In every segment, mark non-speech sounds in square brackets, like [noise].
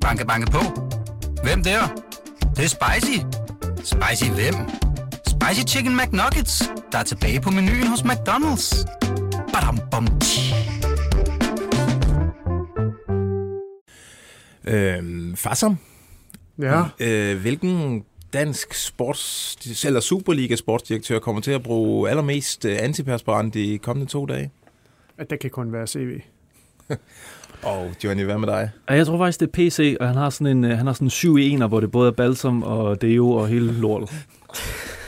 Banke, banke på. Hvem der? Det, det er spicy. Spicy hvem? Spicy Chicken McNuggets, der er tilbage på menuen hos McDonald's. Badum, bom, tji. Øhm, Fassam, Ja, øh, hvilken dansk sports, eller Superliga sportsdirektør kommer til at bruge allermest øh, antiperspirant de kommende to dage? at det kan kun være CV. [laughs] Og Johnny, hvad med dig? Jeg tror faktisk, det er PC, og han har sådan en, øh, han har sådan en 7 i 1, hvor det både er balsam og deo og hele lortet. [laughs]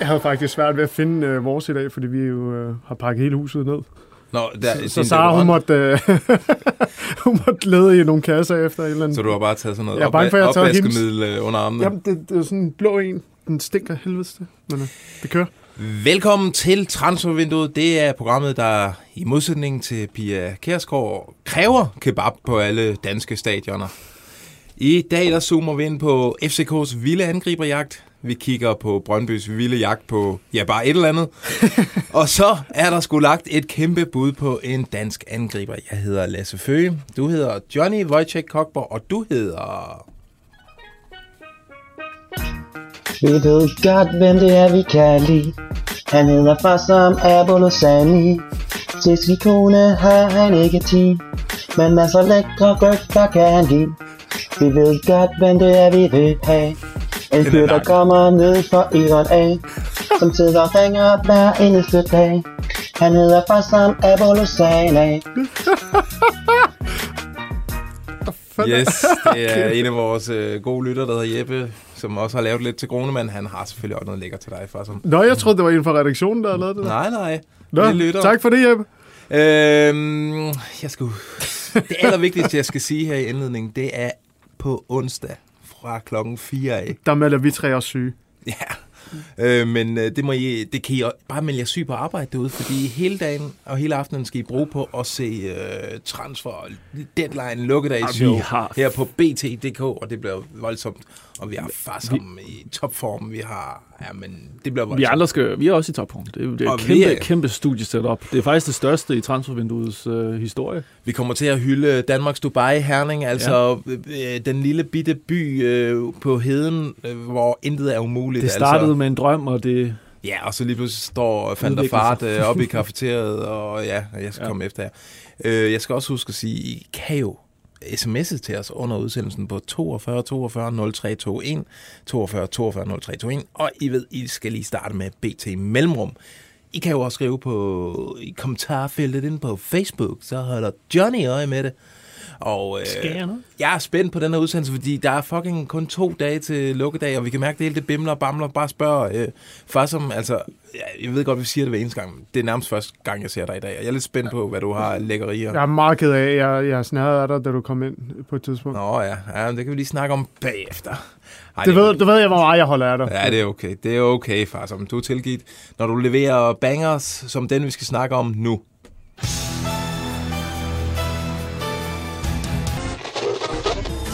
Jeg, havde faktisk svært ved at finde øh, vores i dag, fordi vi jo øh, har pakket hele huset ned. Nå, der, Så, så Sara, hun måtte, øh, [laughs] hun måtte lede i nogle kasser efter en eller anden. Så du har bare taget sådan noget Jeg er bange for, at jeg taget opvaskemiddel øh, under armene? Jamen, det, det er sådan en blå en. Den stinker helvedes det, men øh, det kører. Velkommen til Transfervinduet. Det er programmet, der i modsætning til Pia Kærsgaard kræver kebab på alle danske stadioner. I dag der zoomer vi ind på FCK's vilde angriberjagt. Vi kigger på Brøndbys vilde jagt på, ja, bare et eller andet. [laughs] og så er der sgu lagt et kæmpe bud på en dansk angriber. Jeg hedder Lasse Føge, du hedder Johnny Wojciech Kokborg, og du hedder... Vi ved godt, hvem det er, vi kan lide. Han hedder far som Abolosani. Til sin kone har han ikke tid. Men masser lækre bøffer kan han give. Vi ved godt, hvem det er, vi vil have. En fyr, der kommer ned fra Iran af. Som sidder og ringer hver eneste dag. Han hedder far som Abolosani. Yes, det er en af vores øh, gode lytter, der hedder Jeppe, som også har lavet lidt til Gronemann. Han har selvfølgelig også noget lækker til dig, som. Nå, jeg troede, det var en fra redaktionen, der lavet det der. Nej, nej. Nå, lytter. tak for det, Jeppe. Øhm, jeg skal, det allervigtigste, jeg skal sige her i indledningen, det er på onsdag fra klokken 4 af. Der melder vi tre os syge. Ja. Øh, men øh, det, må I, det kan I bare melde jer syg på arbejde derude, fordi hele dagen og hele aftenen skal I bruge på at se øh, transfer, deadline, lukkedagsshow Og vi har- her på BT.dk, og det bliver voldsomt. Og vi har far sammen i topform, vi har, ja, men det bliver voldsomt. Vi andre skal, vi er også i topform. Det er, det er et vi kæmpe, er- kæmpe studiesetup. Det er faktisk det største i transfervinduets øh, historie. Vi kommer til at hylde Danmarks Dubai Herning, altså ja. øh, den lille bitte by øh, på heden, øh, hvor intet er umuligt. Det startede altså. med en drøm, og det... Ja, og så lige pludselig står Udvikler Fart øh, op i kafeteriet, og ja, jeg skal. Ja. komme efter jer. Øh, jeg skal også huske at sige, I kan jo sms'et til os under udsendelsen på 42 42 0321, 42 42 0321, og I ved, I skal lige starte med BT Mellemrum. I kan jo også skrive på i kommentarfeltet inde på Facebook, så holder Johnny øje med det. Og øh, Skal jeg jeg er spændt på den her udsendelse, fordi der er fucking kun to dage til lukkedag, og vi kan mærke, at det hele det bimler og bamler. Bare spørg øh, far som, altså, jeg ved godt, vi siger det hver eneste gang, men det er nærmest første gang, jeg ser dig i dag, og jeg er lidt spændt på, hvad du har lækkerier. Jeg er meget ked af, jeg, jeg snærede af dig, da du kom ind på et tidspunkt. Nå ja, ja, men det kan vi lige snakke om bagefter. Ej, Det ved, du ved jeg, hvor meget jeg holder af dig. Ja, det er okay. Det er okay, far, som du er tilgivet, når du leverer bangers, som den, vi skal snakke om nu.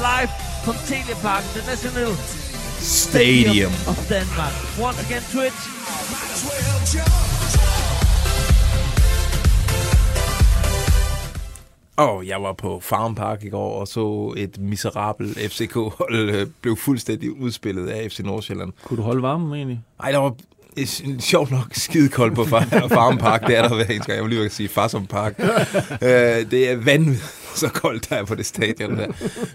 Live from Telepark International Stadium. of Denmark. Once again, Twitch. Og jeg var på Farm Park i går og så et miserabelt FCK-hold øh, blev fuldstændig udspillet af FC Nordsjælland. Kunne du holde varmen egentlig? Ej, der var sjovt nok skidekoldt på Far- [laughs] Farm Park. Det er der hver eneste gang. Jeg vil lige sige Farsom Park. øh, det er vanvittigt [laughs] så koldt der er på det stadion der.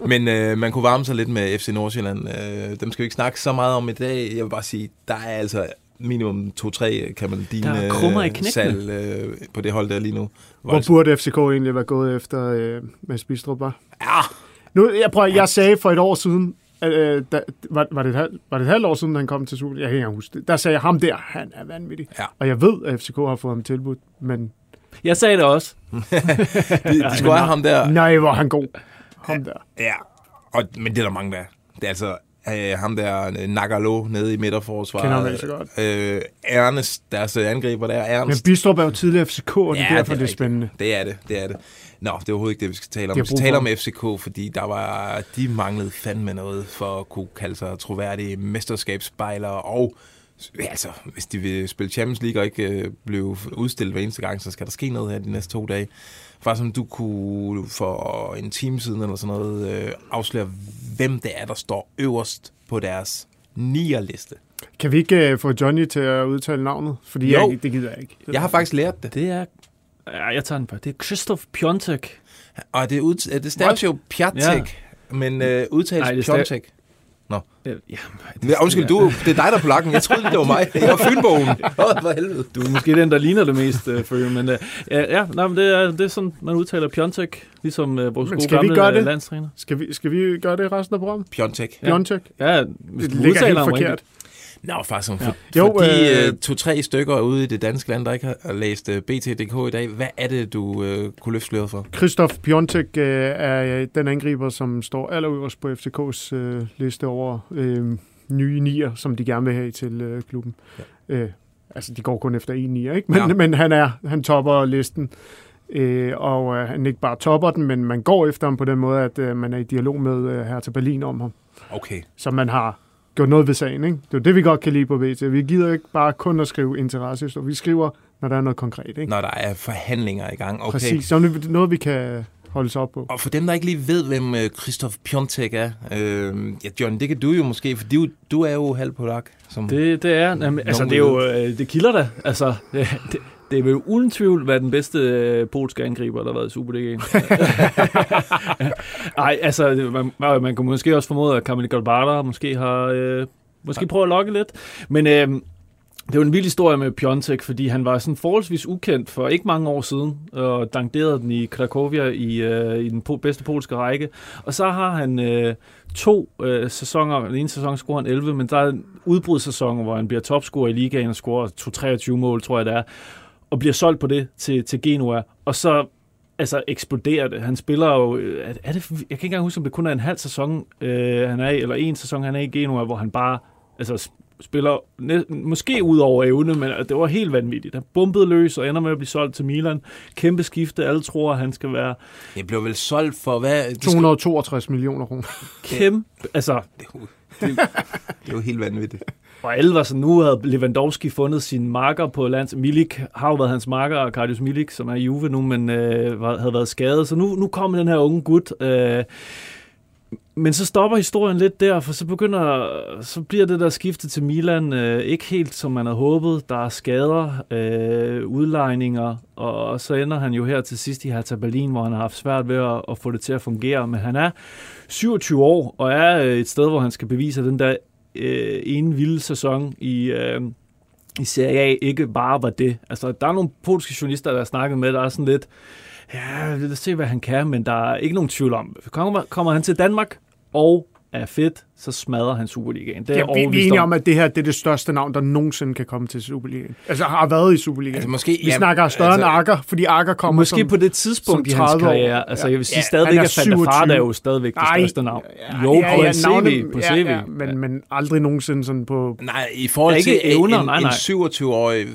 Men øh, man kunne varme sig lidt med FC Nordsjælland. Øh, dem skal vi ikke snakke så meget om i dag. Jeg vil bare sige, der er altså minimum 2-3 kan man dine knækkene. salg øh, på det hold der lige nu. Hvor burde FCK egentlig være gået efter øh, Mads Bistrup var? Ja, Nu, jeg, prøver, jeg sagde for et år siden, at, øh, da, var, var, det et halvt, var det et halvt år siden, han kom til Super? Jeg kan ikke huske det. Der sagde jeg, ham der, han er vanvittig. Ja. Og jeg ved, at FCK har fået ham tilbudt, men Jeg sagde det også. [laughs] de, de skulle have ham der. nej, hvor er han god. Ham der. Ja, og, men det er der mange, der er. Det er altså, øh, ham der øh, Nagalo nede i midterforsvaret. Kender ham ikke så godt. Øh, Ernest, deres øh, angriber der, Men Ernst. Bistrup er jo tidligere FCK, og det er Ja, derfor, det det er er spændende. Det er det, det er det. Nå, det er overhovedet ikke det, vi skal tale om. Vi skal tale om. FCK, fordi der var, de manglede fandme noget for at kunne kalde sig troværdige mesterskabsspejlere, og altså, hvis de vil spille Champions League og ikke øh, blive udstillet hver eneste gang, så skal der ske noget her de næste to dage. Bare som du kunne for en time siden eller sådan noget øh, afsløre, hvem det er, der står øverst på deres nier-liste. Kan vi ikke uh, få Johnny til at udtale navnet? Fordi Jo. jeg, det gider jeg ikke. Jeg har faktisk lært det, Det er... Ja, jeg tager den på. Det er Christoph Piontek. og det, er ud, det staves jo Piatek, ja. men øh, udtales Nej, det stav- Piontek. Ja, [laughs] Ja, undskyld, du, det er dig, der er på lakken. Jeg troede, det var mig. Jeg var Fynbogen. [laughs] Åh, for helvede. Du er måske den, der ligner det mest, øh, følge, men øh, ja, ja nej, men det, er, det er sådan, man udtaler Piontek, ligesom øh, vores Men gode skal vi gamle gøre det? øh, landstræner. Skal vi, skal vi gøre det resten af programmet? Piontek. Ja. Bjørntek? Ja, hvis Det du ligger helt forkert. rigtigt. Nå, faktisk som Ja. for, Jo, for de øh, øh, to-tre stykker ude i det danske land, der ikke har læst øh, BT.dk i dag, hvad er det, du øh, kunne løfte sløret for? Christoph Piontek øh, er den angriber, som står allerøverst på FCK's øh, liste over øh, nye nier, som de gerne vil have til øh, klubben. Ja. Øh, altså, de går kun efter en nier, ikke? Men, ja. men han er han topper listen. Øh, og øh, han ikke bare topper den, men man går efter ham på den måde, at øh, man er i dialog med øh, her til Berlin om ham. Okay. Så man har gjort noget ved sagen, ikke? Det er det, vi godt kan lide på BT. Vi gider ikke bare kun at skrive interesse, så vi skriver, når der er noget konkret, ikke? Når der er forhandlinger i gang. Okay. Præcis, så er det noget, vi kan holde sig op på. Og for dem, der ikke lige ved, hvem øh, Christoph Piontek er, øh, ja, John, det kan du jo måske, for du, du er jo halv polak. Som, Det, det er, jamen, altså det er jo, øh, det kilder da. Altså, [laughs] det, det, det vil uden tvivl være den bedste øh, polske angriber, der har været i Superligaen. Nej, [laughs] altså, man, man kan måske også formode, at Kamil Galbada måske har øh, måske prøvet at lokke lidt. Men øh, det er jo en vild historie med Piontek, fordi han var sådan forholdsvis ukendt for ikke mange år siden, og danderede den i Krakovia i, øh, i den po- bedste polske række. Og så har han øh, to øh, sæsoner, den ene sæson scorer han 11, men der er en udbrudssæson, hvor han bliver topscorer i ligaen og scorer 2-23 mål, tror jeg det er, og bliver solgt på det til, til Genua. Og så altså eksploderer det. Han spiller jo, øh, er, er det, jeg kan ikke engang huske, om det kun er en halv sæson, øh, han er i, eller en sæson, han er i Genua, hvor han bare altså, spiller næ- måske ud over evne, men det var helt vanvittigt. Han bumpede løs og ender med at blive solgt til Milan. Kæmpe skifte. Alle tror, at han skal være det blev vel solgt for hvad? Det, skal, 262 millioner kroner. kæmpe... Altså, det, er jo- det er jo helt vanvittigt og alle var sådan, nu havde Lewandowski fundet sin marker på lands. Milik har jo været hans marker, og Milik, som er i Juve nu, men øh, havde været skadet. Så nu, nu kom den her unge gut. Øh, men så stopper historien lidt der, for så begynder, så bliver det der skifte til Milan øh, ikke helt som man havde håbet. Der er skader, øh, udlejninger, og så ender han jo her til sidst i Hertha Berlin, hvor han har haft svært ved at, at få det til at fungere. Men han er 27 år, og er øh, et sted, hvor han skal bevise, at den der øh, ene vilde sæson i, øh, i Serie A ikke bare var det. Altså, der er nogle polske journalister, der har snakket med, der er sådan lidt, ja, lad os se, hvad han kan, men der er ikke nogen tvivl om. Kommer, kommer han til Danmark og er fedt, så smadrer han Superligaen. Det er Ja, jeg vi, vi er enige om. at det her det er det største navn, der nogensinde kan komme til Superligaen. Altså har været i Superligaen. Altså, måske, vi snakker større altså, end Akker, fordi Akker kommer Måske som... på det tidspunkt i hans 30 år. karriere. Altså, jeg vil sige Ja, stadigvæk, er at Fanta Fart 27. er jo stadigvæk det største navn. ja, jo, ja, på ja, en CV. navnet- på ja, CV. Ja, men, men aldrig nogensinde sådan på... Nej, i forhold Ja, til ikke evner, en, nej, nej. en 27-årig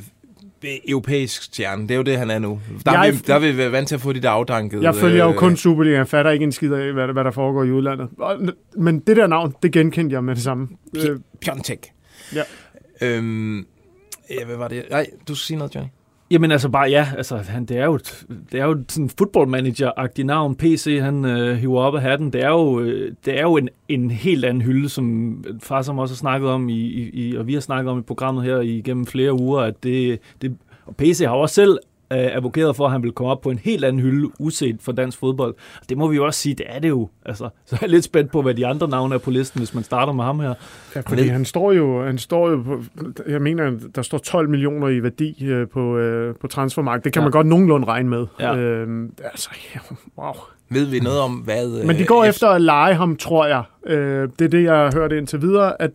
europæisk stjerne, det er jo det, han er nu. Der, er Jeg- vi, der er vi være vant til at få de der afdankede... Jeg følger jo øh, kun Superligaen, jeg fatter ikke en skid af, hvad, der- hvad der foregår i udlandet. Men det der navn, det genkendte jeg med det samme. Øh, Piontek. Ja. Øhm, ja, hvad var det? Nej, du skal sige noget, Johnny. Jamen altså bare, ja, altså, han, det er jo, et, det er jo et sådan football manager-agtig navn. PC, han øh, hiver op af hatten. Det er jo, øh, det er jo en, en helt anden hylde, som far som også har snakket om, i, i, i, og vi har snakket om i programmet her igennem flere uger, at det, det og PC har også selv øh, advokeret for, at han vil komme op på en helt anden hylde, uset for dansk fodbold. Og det må vi jo også sige, det er det jo. Altså, [laughs] så er jeg lidt spændt på, hvad de andre navne er på listen, hvis man starter med ham her. Ja, fordi han står jo, han står jo på, jeg mener, der står 12 millioner i værdi øh, på, øh, på transfermarkedet. Det kan Ja. man godt nogenlunde regne med. Ja. Øhm, altså, ja, wow. Ved vi noget om, hvad... Men de øh, går F- efter at lege ham, tror jeg. Øh, det er det, jeg har hørt indtil videre, at,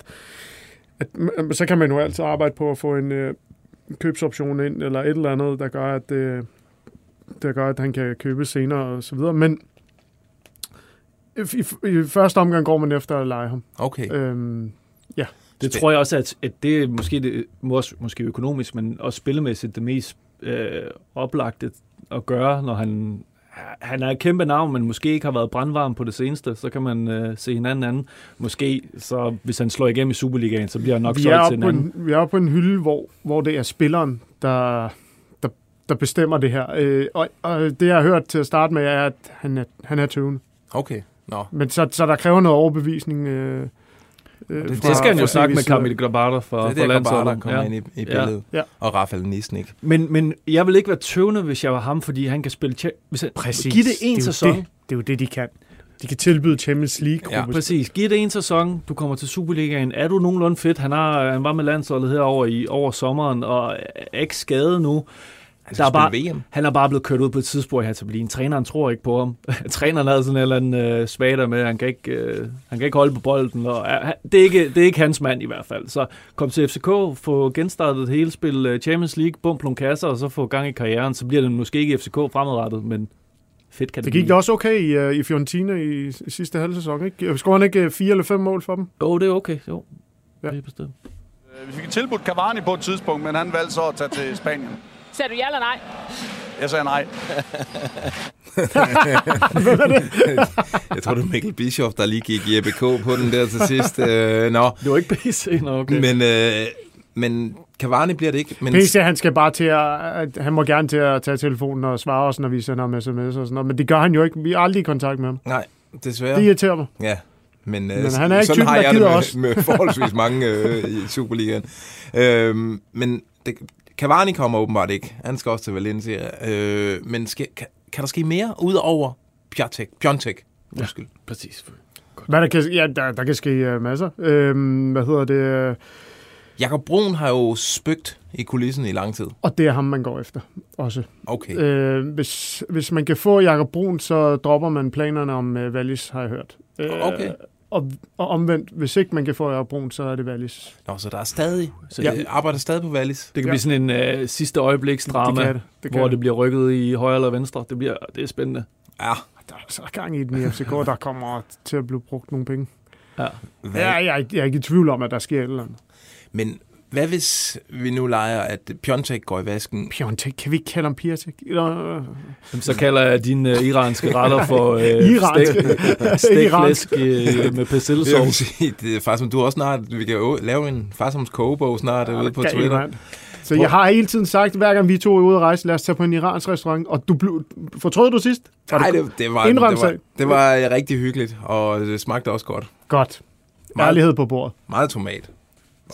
at så kan man jo altid arbejde på at få en øh, købsoption ind, eller et eller andet, der gør, at, øh, der gør, at han kan købe senere og så videre. Men I, i, I første omgang går man efter at lege ham. Okay. Øhm, Det tror jeg også, at, at det er måske, det, mås- måske økonomisk, men også spillemæssigt det mest øh, oplagte at gøre, når han, han er et kæmpe navn, men måske ikke har været brandvarm på det seneste, så kan man øh, se hinanden anden. Måske, så hvis han slår igennem i Superligaen, så bliver han nok vi, solgt til oppe en på anden. en, vi er på en hylde, hvor, hvor det er spilleren, der, der, der bestemmer det her. Øh, og, og det, jeg har hørt til at starte med, er, at han er, han er tøvende. Okay. Nå. Men så, så der kræver noget overbevisning. Øh, øh, det fra- Det skal han jo fra snakke med. Camille Grabata for, Det er Kabata landsholdet. kommer ind i, i billedet. Ja. Og Rafael Nisnik. Men, men jeg vil ikke være tøvende, hvis jeg var ham, fordi han kan spille... Hvis han, Præcis. Giv det en jo sæson. Det, det er jo det, de kan. De kan tilbyde Champions League. Ja, Ja, Præcis. Giv det en sæson, du kommer til Superligaen. Er du nogenlunde fedt? Han, har, han var med landsholdet herover i over sommeren, og er ikke skadet nu. Han Der er bare- VM. Han er bare blevet kørt ud på et tidspunkt her til Berlin. Træneren tror ikke på ham. [laughs] Træneren havde sådan en eller anden øh, svater med, han kan, ikke, øh, han kan ikke holde på bolden. Og, øh, det, er ikke, det er ikke hans mand i hvert fald. Så kom til FCK, få genstartet hele spil øh, Champions League, bump nogle kasser, og så få gang i karrieren. Så bliver det måske ikke FCK fremadrettet, men fedt kan det, det gik da blive. også okay i, uh, i Fiorentina i, i sidste halv sæson, ikke? Scorede han ikke øh, fire eller fem mål for dem? Jo, det er okay. Jo, ja. det er bestemt. Vi fik tilbudt Cavani på et tidspunkt, men han valgte så at tage til Spanien. Sagde du ja eller nej? Jeg sagde nej. [laughs] Jeg tror, det var Mikkel Bischoff, der lige gik i ABK på den der til sidst. Øh, nå, Det var ikke PC, nå, okay. men, øh, men Cavani bliver det ikke. Men PC, han skal bare til at, han må gerne til at tage telefonen og svare os, når vi sender ham sms og sådan noget, men det gør han jo ikke. Vi er aldrig i kontakt med ham. Nej, desværre. Det irriterer mig. Ja, men, øh, Men han er ikke sådan typen, har der jeg det med, os. med forholdsvis mange øh, i Superligaen. Øhm, men det, Cavani kommer åbenbart ikke. Han skal også til Valencia. Øh, men skal, kan, kan der ske mere ud over Piontek? Piontek. Undskyld. Præcis. Hvad der kan, ja, der, der kan ske uh, masser. Øhm, hvad hedder det? øh, Jakob Brun har jo spøgt i kulissen i lang tid. Og det er ham, man går efter også. Okay. Øh, hvis, hvis man kan få Jakob Brun, så dropper man planerne om uh, Wallis, har jeg hørt. Øh, Okay. Og, og omvendt, hvis ikke man kan få Brun, så er det Wallis. Nå, så der er stadig, så Ja. ja. arbejder stadig på Wallis. Det kan Ja. blive sådan en øh, sidste øjebliksdrama, det det. det hvor det. det bliver rykket i højre eller venstre. Det, bliver, det er spændende. Ja. Der er så gang i den i FCK, der kommer til at blive brugt nogle penge. Ja. Hvad, Ja, jeg, er ikke- jeg er ikke i tvivl om, at der sker et eller andet. Men hvad hvis vi nu leger, at Piontek går i vasken? Piontek, kan vi ikke kalde ham Piontek? Eller, Jamen, Så kalder jeg dine øh, iranske retter for øh, [laughs] Iranske. [laughs] Iransk. stekflæsk øh, med [laughs] sige, det er faktisk, som du også snart, vi kan jo lave en farsoms kogebog snart ude på Twitter. mand. Så jeg har hele tiden sagt, hver gang vi to er ude at rejse, lad os tage på en iransk restaurant, og du blev, fortrød du sidst? Var Nej, det, det, var, det, var, selv. det var rigtig hyggeligt, og det smagte også godt. Godt. Ærlighed på bordet. Meget tomat.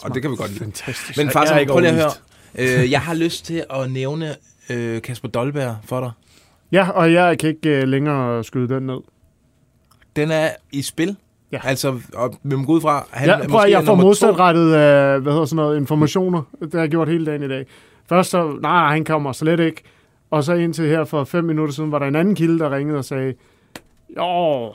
Og det kan vi godt lide. Fantastisk. Men er ikke prøv lige at høre. Øh, jeg har [laughs] lyst til at nævne øh, Kasper Dolberg for dig. Ja, og jeg kan ikke uh, længere skyde den ned. Den er i spil. Ja. Altså, og vi må gå ud fra, han Ja, prøv, måske at, jeg får modsatrettet uh, hvad hedder sådan noget, informationer. Det har jeg gjort hele dagen i dag. Først så, nej, han kommer slet ikke. Og så indtil her for fem minutter siden, var der en anden kilde, der ringede og sagde, jo,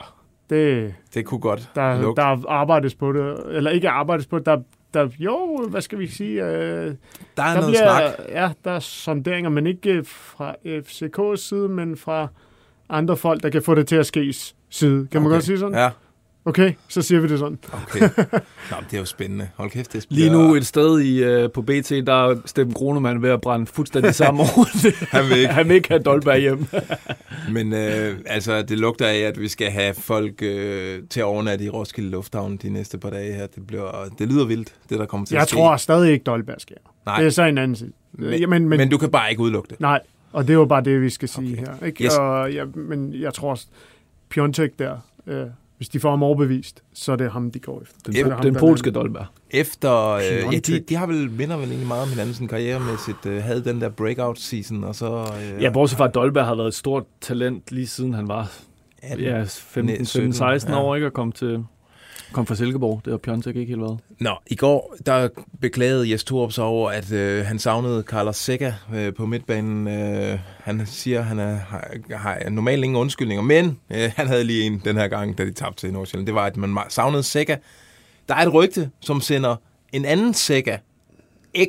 det, Det kunne godt der, lugte. der arbejdes på det. Eller ikke arbejdes på det, der, der jo, hvad skal vi sige, uh, Der er der noget bliver, snak. Ja, der er sonderinger, men ikke fra FCK's side, men fra andre folk, der kan få det til at ske side. Kan man Okay. godt sige sådan? Ja, Okay, så siger vi det sådan. okay. [laughs] Nå, men det er jo spændende. Hold kæft, det Lige bliver- nu et sted i, øh, på BT, der er Steffen Kronemann ved at brænde fuldstændig [laughs] sammen over. Han vil ikke. Han vil ikke have Dolberg hjem. [laughs] Men øh, altså, det lugter af, at vi skal have folk øh, til at overnatte i Roskilde Lufthavn de næste par dage her. Det, bliver, det lyder vildt, det der kommer til Jeg at ske. tror stadig ikke, Dolberg sker. Nej. Det er så en anden side. Men, men, men, men du kan bare ikke udelukke det. Nej, og det er jo bare det, vi skal sige Okay. her. Ikke? Yes. Og, ja, men jeg tror også, Piontek der, øh, hvis de får ham overbevist, så er det ham, de går efter. Den, er det ham, den polske er- Dolberg. Efter, øh, ja, de, de har vel minder vel egentlig meget om hinanden sådan karrieremæssigt. Øh, havde den der breakout season, og så... Øh, Ja, bortset fra, at Dolberg har været et stort talent lige siden han var 18. ja, 15, 17, 16 år, ikke? Og kom til kom fra Silkeborg. Det har Piontek ikke helt været. Nå, i går der beklagede Jes Torup sig over, at øh, han savnede Carlos Seca øh, på midtbanen. Øh, han siger, at han er, har, har normalt ingen undskyldninger, men øh, han havde lige en den her gang, da de tabte til Nordsjælland. Det var, at man ma- savnede Seca. Der er et rygte, som sender en anden Seca,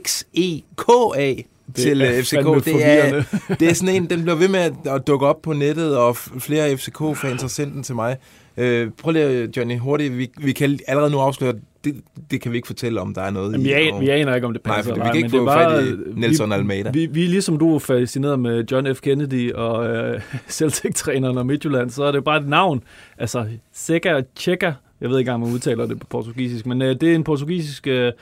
X-E-K-A, til er øh, FCK. Det er, det er sådan en, den bliver ved med at, dukke op på nettet, og flere FCK-fans har sendt den til mig. Øh, prøv lige, Johnny, hurtigt. Vi, vi kan allerede nu afsløre, det, det kan vi ikke fortælle, om der er noget Jamen, vi, i. aner, og- vi aner ikke, om det Nej, passer. fordi vi eller kan ikke få fat i Nelson vi, Almeida. Vi, vi er ligesom du er fascineret med John F. Kennedy og øh, [laughs] Celtic-træneren og Midtjylland, så er det bare et navn. Altså, Sega Checa, jeg ved ikke om man udtaler det på portugisisk, men øh, det er en portugisisk øh,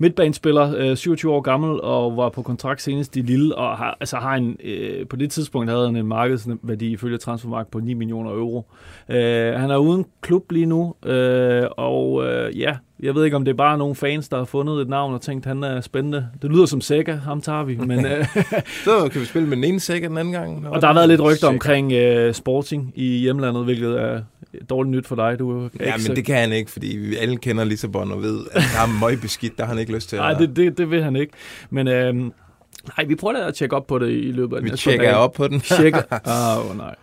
midtbanespiller, øh, 27 år gammel, og var på kontrakt senest i Lille, og har, altså har en, øh, på det tidspunkt havde han en markedsværdi ifølge Transfermarkt på 9 millioner euro. Øh, han er uden klub lige nu, øh, og øh, ja, jeg ved ikke, om det er bare nogle fans, der har fundet et navn og tænkt, han er spændende. Det lyder som Sega, ham tager vi, men... [laughs] Øh, Så kan vi spille med den ene sæk den anden gang. og der har været lidt rygter omkring øh, Sporting i hjemlandet, hvilket er dårligt nyt for dig. Du er Ja, men det kan han ikke, fordi vi alle kender Lissabon og ved, at der er møgbeskidt, der har han ikke lyst til. Nej, det, det, det vil han ikke. Men øh, nej, vi prøver at tjekke op på det i løbet af vi næste par tjekker dage. op på den. Tjekker. [laughs] Ah, oh, nej.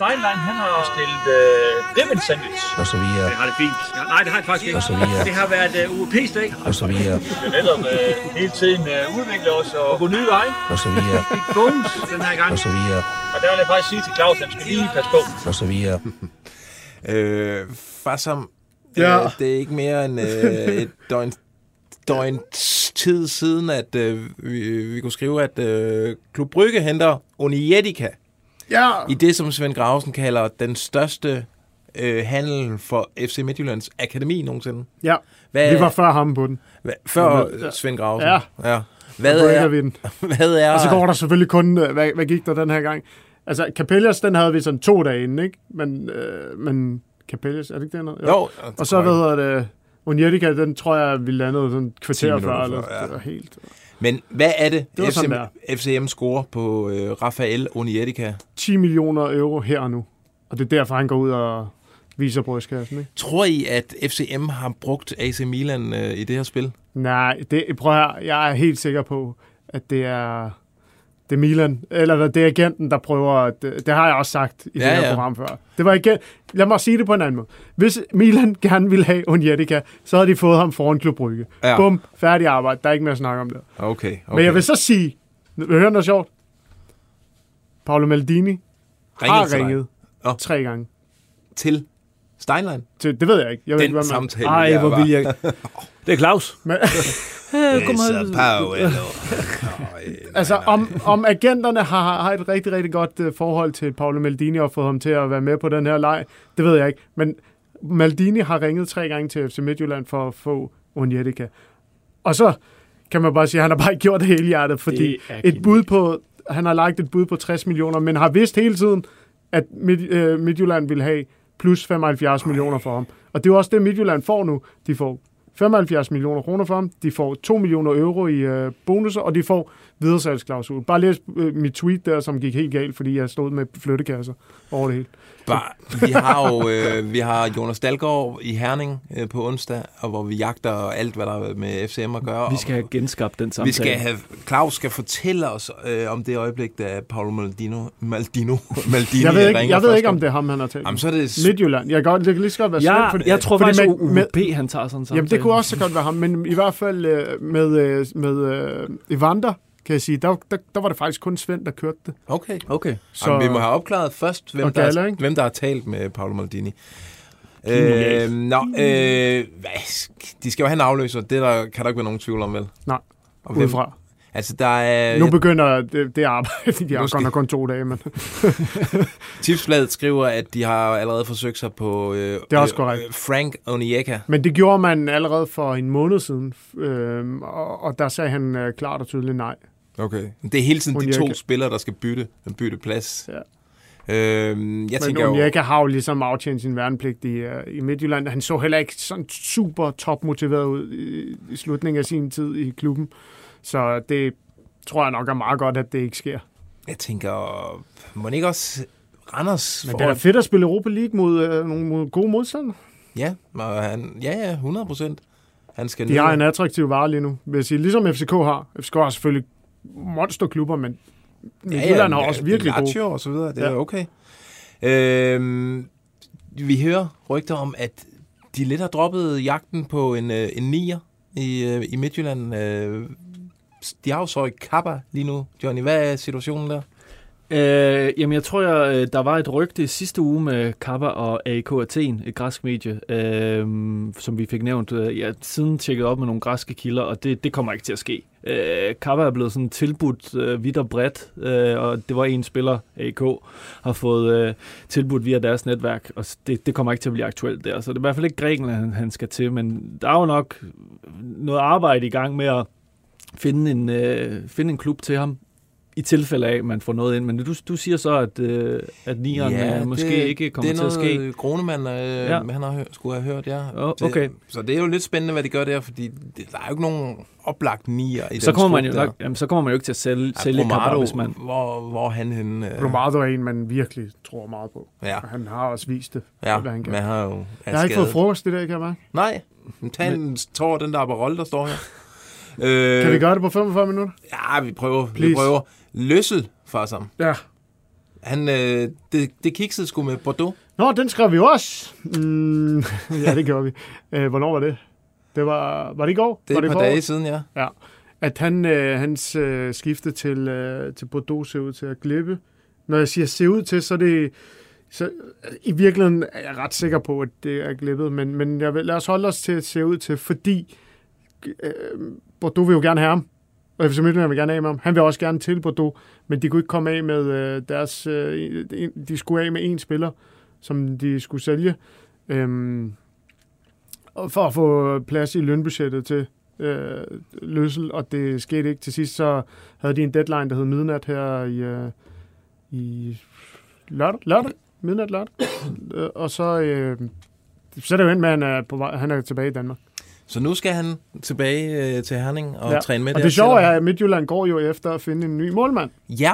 Steinlein, han har stillet øh, ribbon sandwich. og så videre, Det har det fint. Ja, nej, det har det faktisk ikke. og så videre, Det har været øh, UEP-stik. og så videre, Vi har netop øh, hele tiden øh, udviklet os og gå nye veje. og så videre, Big Bones den her gang. og så videre, Og der vil jeg faktisk sige til Claus, at han skal lige passe på. og så videre. [laughs] Øh, far som... Ja. Øh, det er ikke mere end øh, et [laughs] døgn, døgns tid siden, at øh, vi, vi kunne skrive, at øh, Klub Brygge henter Unietica Ja, i det, som Svend Grausen kalder den største øh, handel for FC Midtjyllands akademi nogensinde. ja. Hvad, Vi var før ham på den. hvad, før Ja. Svend Grausen? Ja. ja. Hvad er, vi den. [laughs] hvad er... Og så går der selvfølgelig kun, øh, hvad, hvad gik der den her gang? Altså, Capellas, den havde vi sådan to dage inden, ikke? Men, øh, men Capellas, er det ikke det noget? Jo, Og så, hvad hedder det, Unietica, den tror jeg, vi landede sådan et 10 kvarter før. Eller, ja. det var helt... Men hvad er det, Det var FC, sådan FCM scorer på øh, Rafael Unietica? 10 millioner euro her og nu. Og det er derfor, han går ud og viser brystkassen, ikke? Tror I, at FCM har brugt AC Milan øh, i det her spil? Nej, det, prøv her, jeg er helt sikker på, at det er, det er Milan, eller det er agenten, der prøver, at, det, det har jeg også sagt i Ja, det her ja. program før. Det var igen, lad mig sige det på en anden måde. Hvis Milan gerne ville have Onyetika, så havde de fået ham foran Klub Brygge. Ja. Bum, færdig arbejde, der er ikke mere at snakke om det. Okay, okay. Men jeg vil så sige, vil du høre noget sjovt? Paolo Maldini har til dig. ringet Nå. tre gange. til Steinlein. Til, det ved jeg ikke. Jeg ved ikke, Den hvad man... samtale. Ej, hvor vil jeg... [laughs] Det er Claus. Men, [laughs] Hey, kom Så her. Paolo. [laughs] Altså, om, om agenterne har, har et rigtig, rigtig godt uh, forhold til Paolo Maldini og fået ham til at være med på den her leg, det ved jeg ikke. Men Maldini har ringet tre gange til FC Midtjylland for at få Onyetika. Og så kan man bare sige, at han har bare ikke [laughs] gjort det hele hjertet, fordi Det et bud på, han har lagt et bud på 60 millioner, men har vidst hele tiden, at Midt, øh, Midtjylland vil have plus 75 millioner for ham. Og det er jo også det, Midtjylland får nu. De får 75 millioner kroner for ham, de får 2 millioner euro i øh, bonusser, og de får videresalgsklausul. Bare læs øh, mit tweet der, som gik helt galt, fordi jeg stod med flyttekasser over det hele. Bare, vi har jo øh, vi har Jonas Dalgaard i Herning øh, på onsdag, og hvor vi jagter alt, hvad der er med FCM at gøre. Vi skal have genskabt den samtale. Vi skal have, Claus skal fortælle os øh, om det øjeblik, da Paolo Maldino, Maldino, [laughs] Maldini Jeg ved ikke, ringer jeg ved ikke om det er ham, han har talt. Jamen, så er det... Midtjylland. Jeg kan det kan lige så godt være Ja, Svend, fordi, jeg tror fordi faktisk, med- at UP, han tager sådan en samtale. Jamen, det kunne også så godt være ham, men i hvert fald øh, med, øh, med øh, Evander, kan jeg sige, der, der, der var det faktisk kun Svend, der kørte det. Okay. Okay. Så... Jamen, vi må have opklaret først, hvem, der, er, hvem der har talt med Paolo Maldini. Øh, nå, øh, hvad, de skal jo have en afløser. Det der, kan der ikke være nogen tvivl om, vel? Nej, Og hvem, udefra. Altså, der er... Nu begynder det, det arbejde. [laughs] De har skal- godt nok kun to dage, men [laughs] Tipsbladet skriver, at de har allerede forsøgt sig på øh, Det er også korrekt. øh, Frank Onieka. Men det gjorde man allerede for en måned siden, øhm, og, og der sagde han øh, klart og tydeligt nej. Okay. Det er hele tiden de Onyeka. to spillere, der skal bytte, bytte plads. Ja. Øhm, jeg Men tænker jo... Onyeka har jo ligesom aftjent sin værnepligt i, uh, i Midtjylland. Han så heller ikke sådan super topmotiveret ud i, i slutningen af sin tid i klubben. Så det tror jeg nok er meget godt, at det ikke sker. Jeg tænker, må ikke også Randers Men det er fedt at spille Europa League mod uh, nogle mod gode modstandere. Ja, og han, ja, ja, 100 procent. Han skal De ned. har en attraktiv vare lige nu, vil jeg sige. Ligesom FCK har. FCK har selvfølgelig monsterklubber, men Midtjylland har også virkelig gode. Lazio og så videre, det Ja. er okay. Øhm, vi hører rygter om, at de lidt har droppet jagten på en, øh, en nier i, øh, i Midtjylland. Øh, de har jo så i Kappa lige nu. Johnny, hvad er situationen der? Øh, jamen, jeg tror, jeg, øh, der var et rygte sidste uge med Kappa og AK Athen, et græsk medie, øh, som vi fik nævnt. Øh, jeg Jeg siden tjekket op med nogle græske kilder, og det, det kommer ikke til at ske. Øh, Kappa er blevet sådan tilbudt øh, vidt og bredt, øh, og det var en spiller, AK, har fået øh, tilbudt via deres netværk, og det, det kommer ikke til at blive aktuelt der. Så det er i hvert fald ikke Grækenland, han, han skal til, men der er jo nok noget arbejde i gang med at finde en, øh, finde en klub til ham, i tilfælde af, at man får noget ind. Men du, du siger så, at, øh, at nieren ja, måske det, ikke kommer det til er at ske. noget, Gronemann øh, ja. Han har hørt, skulle have hørt, ja. Åh, okay. Det, så det er jo lidt spændende, hvad de gør der, fordi det, der er jo ikke nogen oplagt nier i Så den kommer, man jo der. jamen, så kommer man jo ikke til at sælge, Ja, sælge Kappa, Bromado, hvis man... hvor, hvor er han henne? Øh, Romardo er en, man virkelig tror meget på. ja, Og han har også vist det. ja, hvad han kan. men han har jo er Jeg har ikke skadet. fået frokost i dag, kan jeg mærke. Nej, men tag en tår den der Aperol, der står her. Øh, Kan vi gøre det på 45 minutter? Ja, vi prøver. Vi Please. prøver. Løssel for som. Ja. Han, øh, det, det kiksede sgu med Bordeaux. Nå, den skrev vi også. Mm, [laughs] ja, det gjorde vi. Øh, hvornår var det? Det var, var det i går? Det var er et par dage siden, ja. At han, øh, hans øh, skifte til, øh, til Bordeaux ser ud til at glippe. Når jeg siger ser ud til, så er det... Så, øh, I virkeligheden er jeg ret sikker på, at det er glippet, men, men jeg vil, lad os holde os til at se ud til, fordi øh, Bordeaux vil jo gerne have ham, og FC Midtjylland vil gerne af med ham. Han vil også gerne til Bordeaux, men de kunne ikke komme af med øh, deres... Øh, de skulle af med en spiller, som de skulle sælge, øhm, og for at få plads i lønbudgettet til øh, løsel, og det skete ikke. Til sidst så havde de en deadline, der hed midnat her i, øh, i lørdag, lørdag, midnat lørdag. Øh, og så, øh, så er det jo endt med, at han er, på vej, han er tilbage i Danmark. Så nu skal han tilbage øh, til Herning og Ja. træne med Og det sjove er, at Midtjylland går jo efter at finde en ny målmand. Ja.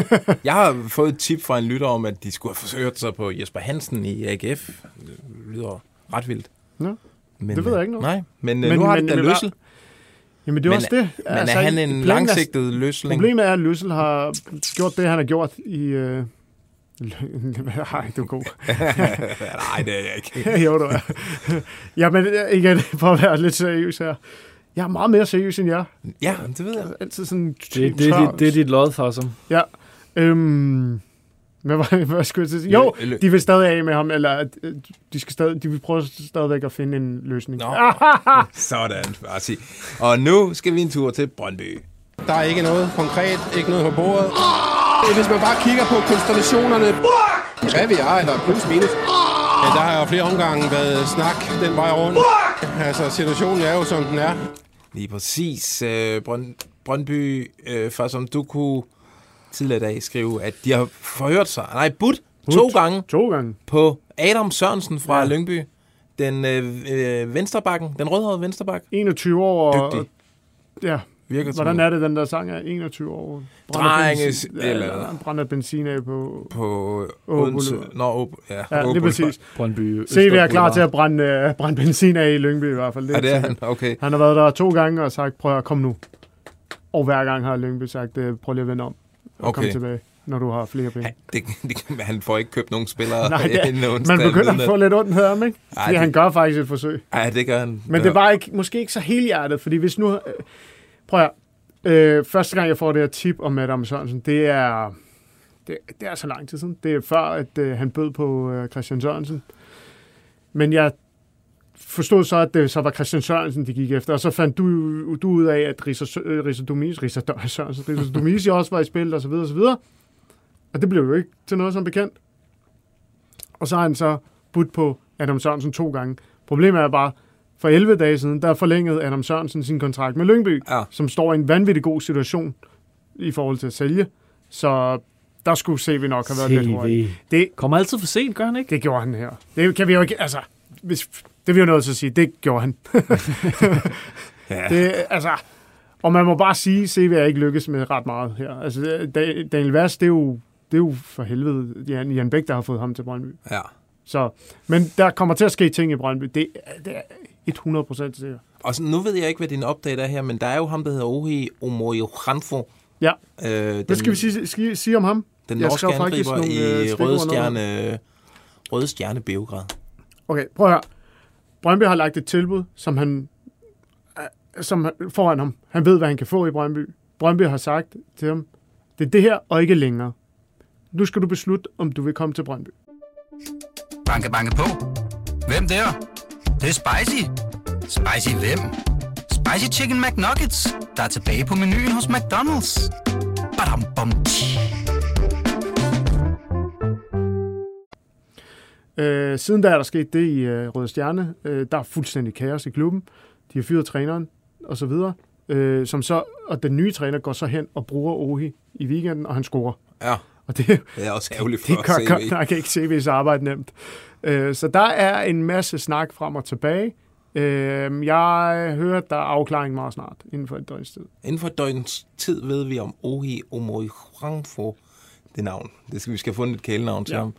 [laughs] Jeg har fået et tip fra en lytter om, at de skulle have forsøgt sig på Jesper Hansen i AGF. Det lyder ret vildt. Ja. Men, Det ved jeg øh, ikke noget. Nej, men, men Men- nu har men- det da men- løssel. Jamen det er Men- også det. Men er han en langsigtet løsling? Problemet er, at Løssel har gjort det, han har gjort i... Øh... [laughs] Ej, du er god. [laughs] Nej, det er jeg ikke. [laughs] jo, du er. Jamen, igen, for at være lidt seriøs her. Jeg er meget mere seriøs end jer. Ja, det ved jeg. Altid sådan... Det, det, er dit, det er dit lod for som. Ja. Øhm, hvad, var, hvad skulle jeg til sige? Jo, de vil stadig af med ham, eller øh, de, skal stadig, de vil prøve stadigvæk at finde en løsning. Nå. Sådan, bare sig. Og nu skal vi en tur til Brøndby. Der er ikke noget konkret, ikke noget på bordet. Hvis man bare kigger på konstellationerne, hvad vi er, eller plus minus, ja, der har jo flere omgange været snak den vej rundt. Altså, situationen er jo, som den er. Lige præcis. Øh, Brønd, Brøndby, øh, for som du kunne tidligere i dag skrive, at de har forhørt sig, nej, budt to gange To gange. på Adam Sørensen fra Ja. Lyngby. Den øh, øh, venstrebakken, den rødhårede venstreback. 21 år. og- Dygtig. Ja, Virker hvordan er det, den der sang er 21 år? Drenges- eller- brænder benzin af på... på Odense. Nå, op, ja, Ja, Boulevard. præcis. Brøndby Se, vi er klar til at brænde, uh, brænde benzin af i Lyngby i hvert fald. Ja, det er sikkert. han. Okay. Han har været der to gange og sagt, prøv at komme nu. Og hver gang har Lyngby sagt, øh, prøv lige at vende om og Okay. komme tilbage, når du har flere penge. Han, det, det, han får ikke købt nogen spillere [laughs] Nej, det, [laughs] inden onsdag man begynder at få lidt ondt ham, ikke? Ej, det- han gør faktisk et forsøg. Ja, det gør han. Men det var ikke, måske ikke så helhjertet, fordi hvis nu... Øh, prøv at øh, Første gang, jeg får det her tip om Adam Sørensen, det er... Det, det er så lang tid siden. Det er før, at øh, han bød på øh, Christian Sørensen. Men jeg forstod så, at det så var Christian Sørensen, de gik efter. Og så fandt du, du ud af, at Risa, øh, Risa Domis, Risa [laughs] Sørensen, Risa Domisi også var i spil, og så videre, og så videre. Og det blev jo ikke til noget som bekendt. Og så har han så budt på Adam Sørensen to gange. Problemet er bare, for 11 dage siden, der forlængede Adam Sørensen sin kontrakt med Lyngby, Ja. som står i en vanvittig god situation i forhold til at sælge. Så der skulle CV nok have været lidt hurtigt. CV. Det, Kommer altid for sent, gør han ikke? det gjorde han her. Det kan vi jo ikke, altså, hvis, det vil jeg nødt til at sige, det gjorde han. [laughs] Ja. Det, altså, og man må bare sige, at CV er ikke lykkes med ret meget her. Altså, Da- Daniel Vaz, det er jo, det er jo for helvede Jan, Jan Bæk, der har fået ham til Brøndby. Ja. Så, men der kommer til at ske ting i Brøndby. Det, det 100 procent sikkert. Og så, nu ved jeg ikke, hvad din update er her, men der er jo ham, der hedder Ohi Omoyohanfo. Ja. Øh, den, Hvad skal vi sige, sige, sige om ham? Den Jeg norske angriber nogle, øh, i stikord Røde. Stjerne, Røde Stjerne Beograd. Okay, prøv at høre. Brøndby har lagt et tilbud, som han... som foran ham. Han ved, hvad han kan få i Brøndby. Brøndby har sagt til ham, det er det her og ikke længere. Nu skal du beslutte, om du vil komme til Brøndby. Banke, banke på. Hvem der? Det, er spicy. Spicy hvem? Spicy Chicken McNuggets, der er tilbage på menuen hos McDonald's. Badum, bom, tji. Øh, siden da er der sket det i øh, Røde Stjerne. Øh, der er fuldstændig kaos i klubben. De har fyret træneren og så videre. Øh, som så, og den nye træner går så hen og bruger Ohi i weekenden, og han scorer. Ja, Og det, det er også ærgerligt det for gør, gør, CV. der kan ikke CV's arbejde nemt. Øh, så der er en masse snak frem og tilbage. Øh, jeg hører, at der er afklaring meget snart, inden for et døgns tid. Inden for et døgns tid ved vi om Ohi Omoiranfo. Det navn. Det skal, vi skal have fundet et kælenavn til Ja. ham.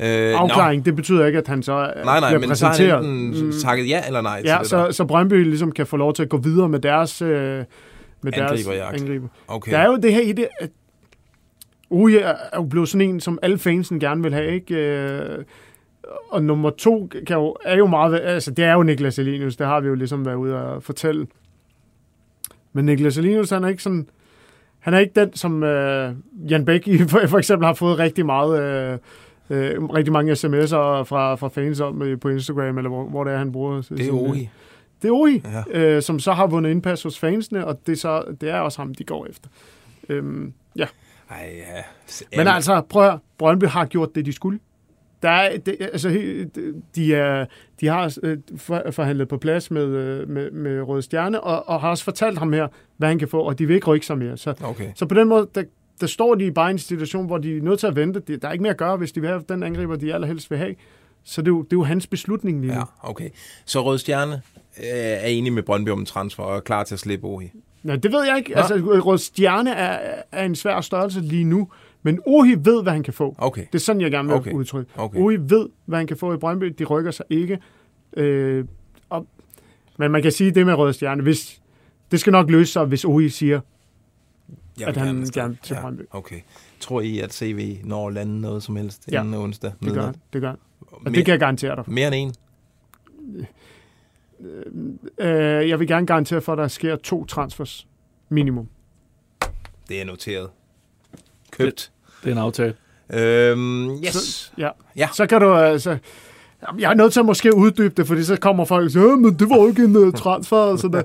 Øh, Afklaring, det betyder ikke, at han så øh, nej, nej, bliver men så har præsenteret. han enten Mm, takket ja eller nej til Ja, det så, der. så Brøndby ligesom kan få lov til at gå videre med deres, øh, med deres Angriberjagt. angriber. Okay. Der er jo det her i det, at Uje er er jo blevet sådan en, som alle fansen gerne vil have, ikke? Øh, Og nummer to kan jo, er jo meget, altså det er jo Niklas Elenius, det har vi jo ligesom været ude at fortælle. Men Niklas Elenius, han er ikke sådan, han er ikke den, som øh, Jan Bæk i- for, for eksempel har fået rigtig meget, øh, øh, rigtig mange sms'er fra, fra fans om øh, på Instagram, eller hvor, hvor det er, han bruger. Det er sin, øh, Ohi. Det er Ohi, Ja. øh, som så har vundet indpas hos fansene, og det så, det er også ham, de går efter. Øhm, ja. Ej, ja. Men altså, prøv at høre, Brøndby har gjort det, de skulle. Der er, det, altså, de, er, de har øh, for- forhandlet på plads med, øh, med, med Røde Stjerne, og, og har også fortalt ham her, hvad han kan få, og de vil ikke rykke sig mere. Så, Okay. så på den måde, der, der står de bare i en situation, hvor de er nødt til at vente. Der er ikke mere at gøre, hvis de vil have den angriber, de allerhelst vil have. Så det er jo, det er jo hans beslutning lige nu. Ja, okay. Så Rød Stjerne øh, er enig med Brøndby om en transfer og er klar til at slippe Ohi. Nej, det ved jeg ikke. Altså, Rød Stjerne er, er en svær størrelse lige nu, men Ohi ved, hvad han kan få. Okay. Det er sådan, jeg gerne vil Okay. udtrykke. Okay. Ohi ved, hvad han kan få i Brøndby. De rykker sig ikke. Øh, og, men man kan sige det med Røde Stjerne. Hvis, det skal nok løse sig, hvis Ohi siger, Jeg at han afsted. gerne til Brøndby. Okay. Tror I, at CV når lande noget som helst Ja. inden onsdag? Det gør midnat? han. Det gør. Og Mere- det kan jeg garantere dig. Mere end en? Øh, jeg vil gerne garantere for, at der sker to transfers. Minimum. Det er noteret. Købt. Det er en aftale. Øhm, yes. Så, ja. Ja. Så kan du altså... Jeg er nødt til at måske uddybe det, fordi så kommer folk og siger, "Øh, men det var jo ikke en uh, transfer. Og sådan der.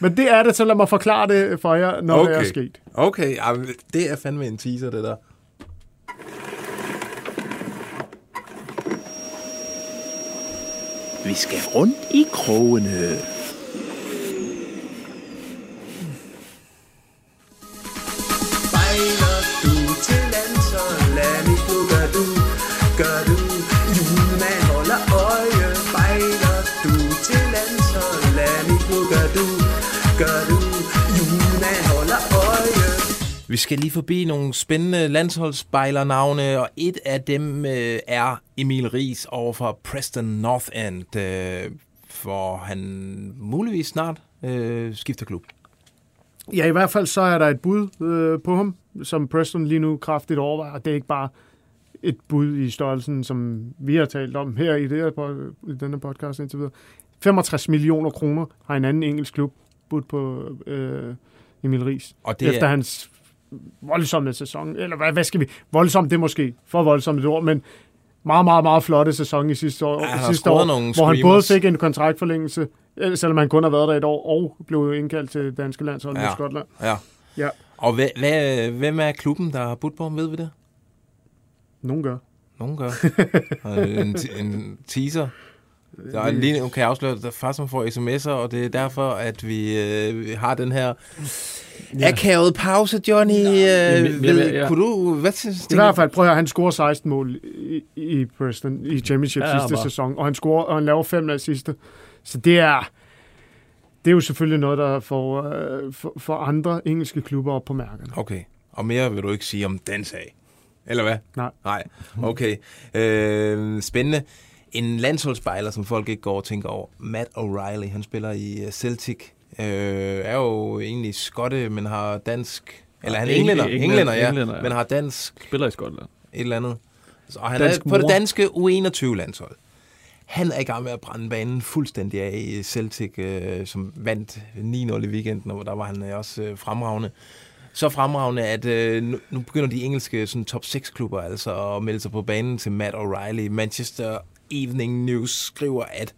Men det er det, så lad mig forklare det for jer, når okay. det er Okay. sket. Okay, det er fandme en teaser, det der. Vi skal rundt i krogene. Vi skal lige forbi nogle spændende landsholdsspejlernavne, og et af dem øh, er Emil Ries over for Preston North End, øh, hvor han muligvis snart øh, skifter klub. Ja, i hvert fald så er der et bud øh, på ham, som Preston lige nu kraftigt overvejer. Det er ikke bare et bud i størrelsen, som vi har talt om her i, det her, i denne podcast indtil videre. 65 millioner kroner har en anden engelsk klub budt på øh, Emil Ries. Og det efter er- hans voldsomme sæson. Eller hvad, hvad skal vi? Voldsomt, det er måske for voldsomt et ord, men meget, meget, meget flotte sæson i sidste år, Ja, sidste år hvor han både fik en kontraktforlængelse, øh, selvom han kun har været der et år, og blev indkaldt til danske landshold ja. I Skotland. Ja. Ja. Og hvad, hvad, hvem er klubben, der har budt på ham, ved vi det? Nogen gør. Nogen gør. [laughs] En, en teaser. Der er lige, nu kan jeg afsløre, at der er faktisk man får sms'er, og det er derfor, at vi, øh, vi har den her ja. akavet pause, Johnny. Øh, Jamen, ved, jamen, ja. Kunne du, hvad synes I hvert fald, prøv at høre, han scorer 16 mål i, i Preston i Championship Ja, ja, sidste bare. sæson, og han scorer, og han laver fem af sidste. Så det er, det er jo selvfølgelig noget, der får, øh, for, for andre engelske klubber op på mærkerne. Okay, og mere vil du ikke sige om den sag? Eller hvad? Nej. Nej, okay. Øh, spændende. En landsholdsspejler, som folk ikke går og tænker over, Matt O'Reilly, han spiller i øh, Celtic, øh, er jo egentlig skotte, men har dansk... Eller han er Engl- englænder, englænder, englænder, ja, englænder, ja. men har dansk Spiller i Skotland. et eller andet. Så, han Dansk er på det danske U21-landshold. Han er i gang med at brænde banen fuldstændig af i Celtic, øh, som vandt 9-0 i weekenden, og der var han øh, også øh, fremragende. Så fremragende, at øh, nu, nu begynder de engelske sådan, top 6-klubber altså at melde sig på banen til Matt O'Reilly. Manchester Evening News skriver, at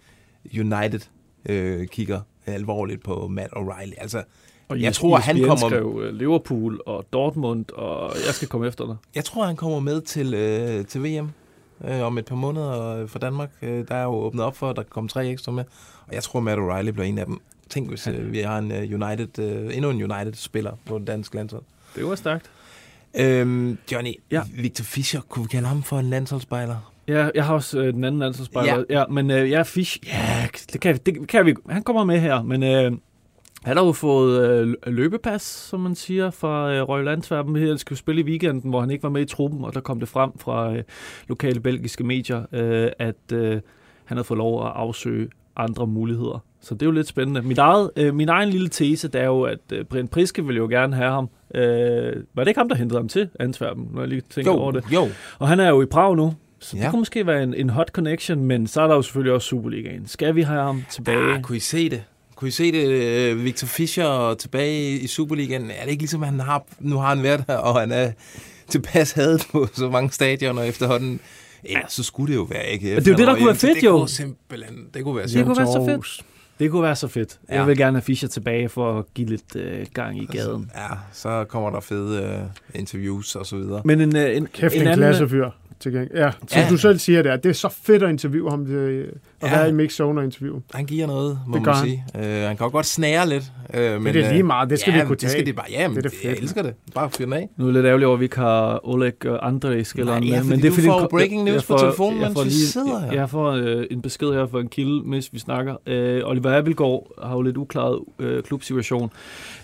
United øh, kigger alvorligt på Matt O'Reilly. Altså, Og jeg tror, han kommer... skrev øh, Liverpool og Dortmund, og jeg skal komme efter dig. Jeg tror, han kommer med til, øh, til VM øh, om et par måneder øh, for Danmark. Øh, der er jo åbnet op for, at der kan komme tre ekstra med. Og jeg tror, Matt O'Reilly bliver en af dem. Tænk, hvis øh, vi har en øh, United, øh, endnu en United-spiller på den danske landshold. Det var stærkt. Øhm, Johnny, Ja. Victor Fischer, kunne vi kalde ham for en landsholdsspejler? Ja, jeg har også øh, den anden landsholdsspejler. Ja. ja, men øh, jeg er Fish. Ja, det kan, det kan vi. Han kommer med her, men øh, han har jo fået øh, løbepas, som man siger, fra øh, Royal Antwerpen. Han skulle spille i weekenden, hvor han ikke var med i truppen, og der kom det frem fra øh, lokale belgiske medier, øh, at øh, han havde fået lov at afsøge andre muligheder. Så det er jo lidt spændende. Mit eget, øh, min egen lille tese, det er jo, at øh, Brian Priske vil jo gerne have ham. Øh, var det ikke ham, der hentede ham til Antwerpen, når jeg lige tænker Jo, over det? jo. Og han er jo i Prag nu, så ja. Ja. det kunne måske være en, en hot connection, men så er der jo selvfølgelig også Superligaen. Skal vi have ham tilbage? Ah, kunne I se det? Kunne I se det? øh, Victor Fischer tilbage i Superligaen. Er det ikke ligesom, at han har, nu har han været her, og han er tilpas hadet på så mange stadioner efterhånden? Ellers så skulle det jo være ikke. det er jo det, der kunne være fedt, det jo. Kunne simpelthen, det kunne være det kunne være så fedt. Det kunne være så fedt. Ja. Ja. Jeg vil gerne have Fischer tilbage for at give lidt øh, gang i gaden. Ja, så kommer der fede øh, interviews og så videre. Men en, øh, en, Kæft, en, en en anden... klassefyr. Til gengæld. Ja, som Ja. du selv siger der, det er så fedt at interviewe ham, det, at Ja. være i mix zone og interview. Han giver noget, må Det man gør han. sige. Øh, han kan godt snære lidt. Øh, men, det er lige øh, meget, det skal ja, de kunne det skal tage. de bare, ja, men Det er det det jeg fedt, elsker det. Bare fyr den af. Nu er det lidt ærgerligt over, at vi ikke har Oleg og André skilleren Nej, ja, fordi Men det er, du får jeg- breaking news jeg på får- telefonen, mens får vi sidder her. Jeg får øh, en besked her fra en kilde, mens vi snakker. Øh, Oliver Abelgaard har jo lidt uklaret øh, klubsituation.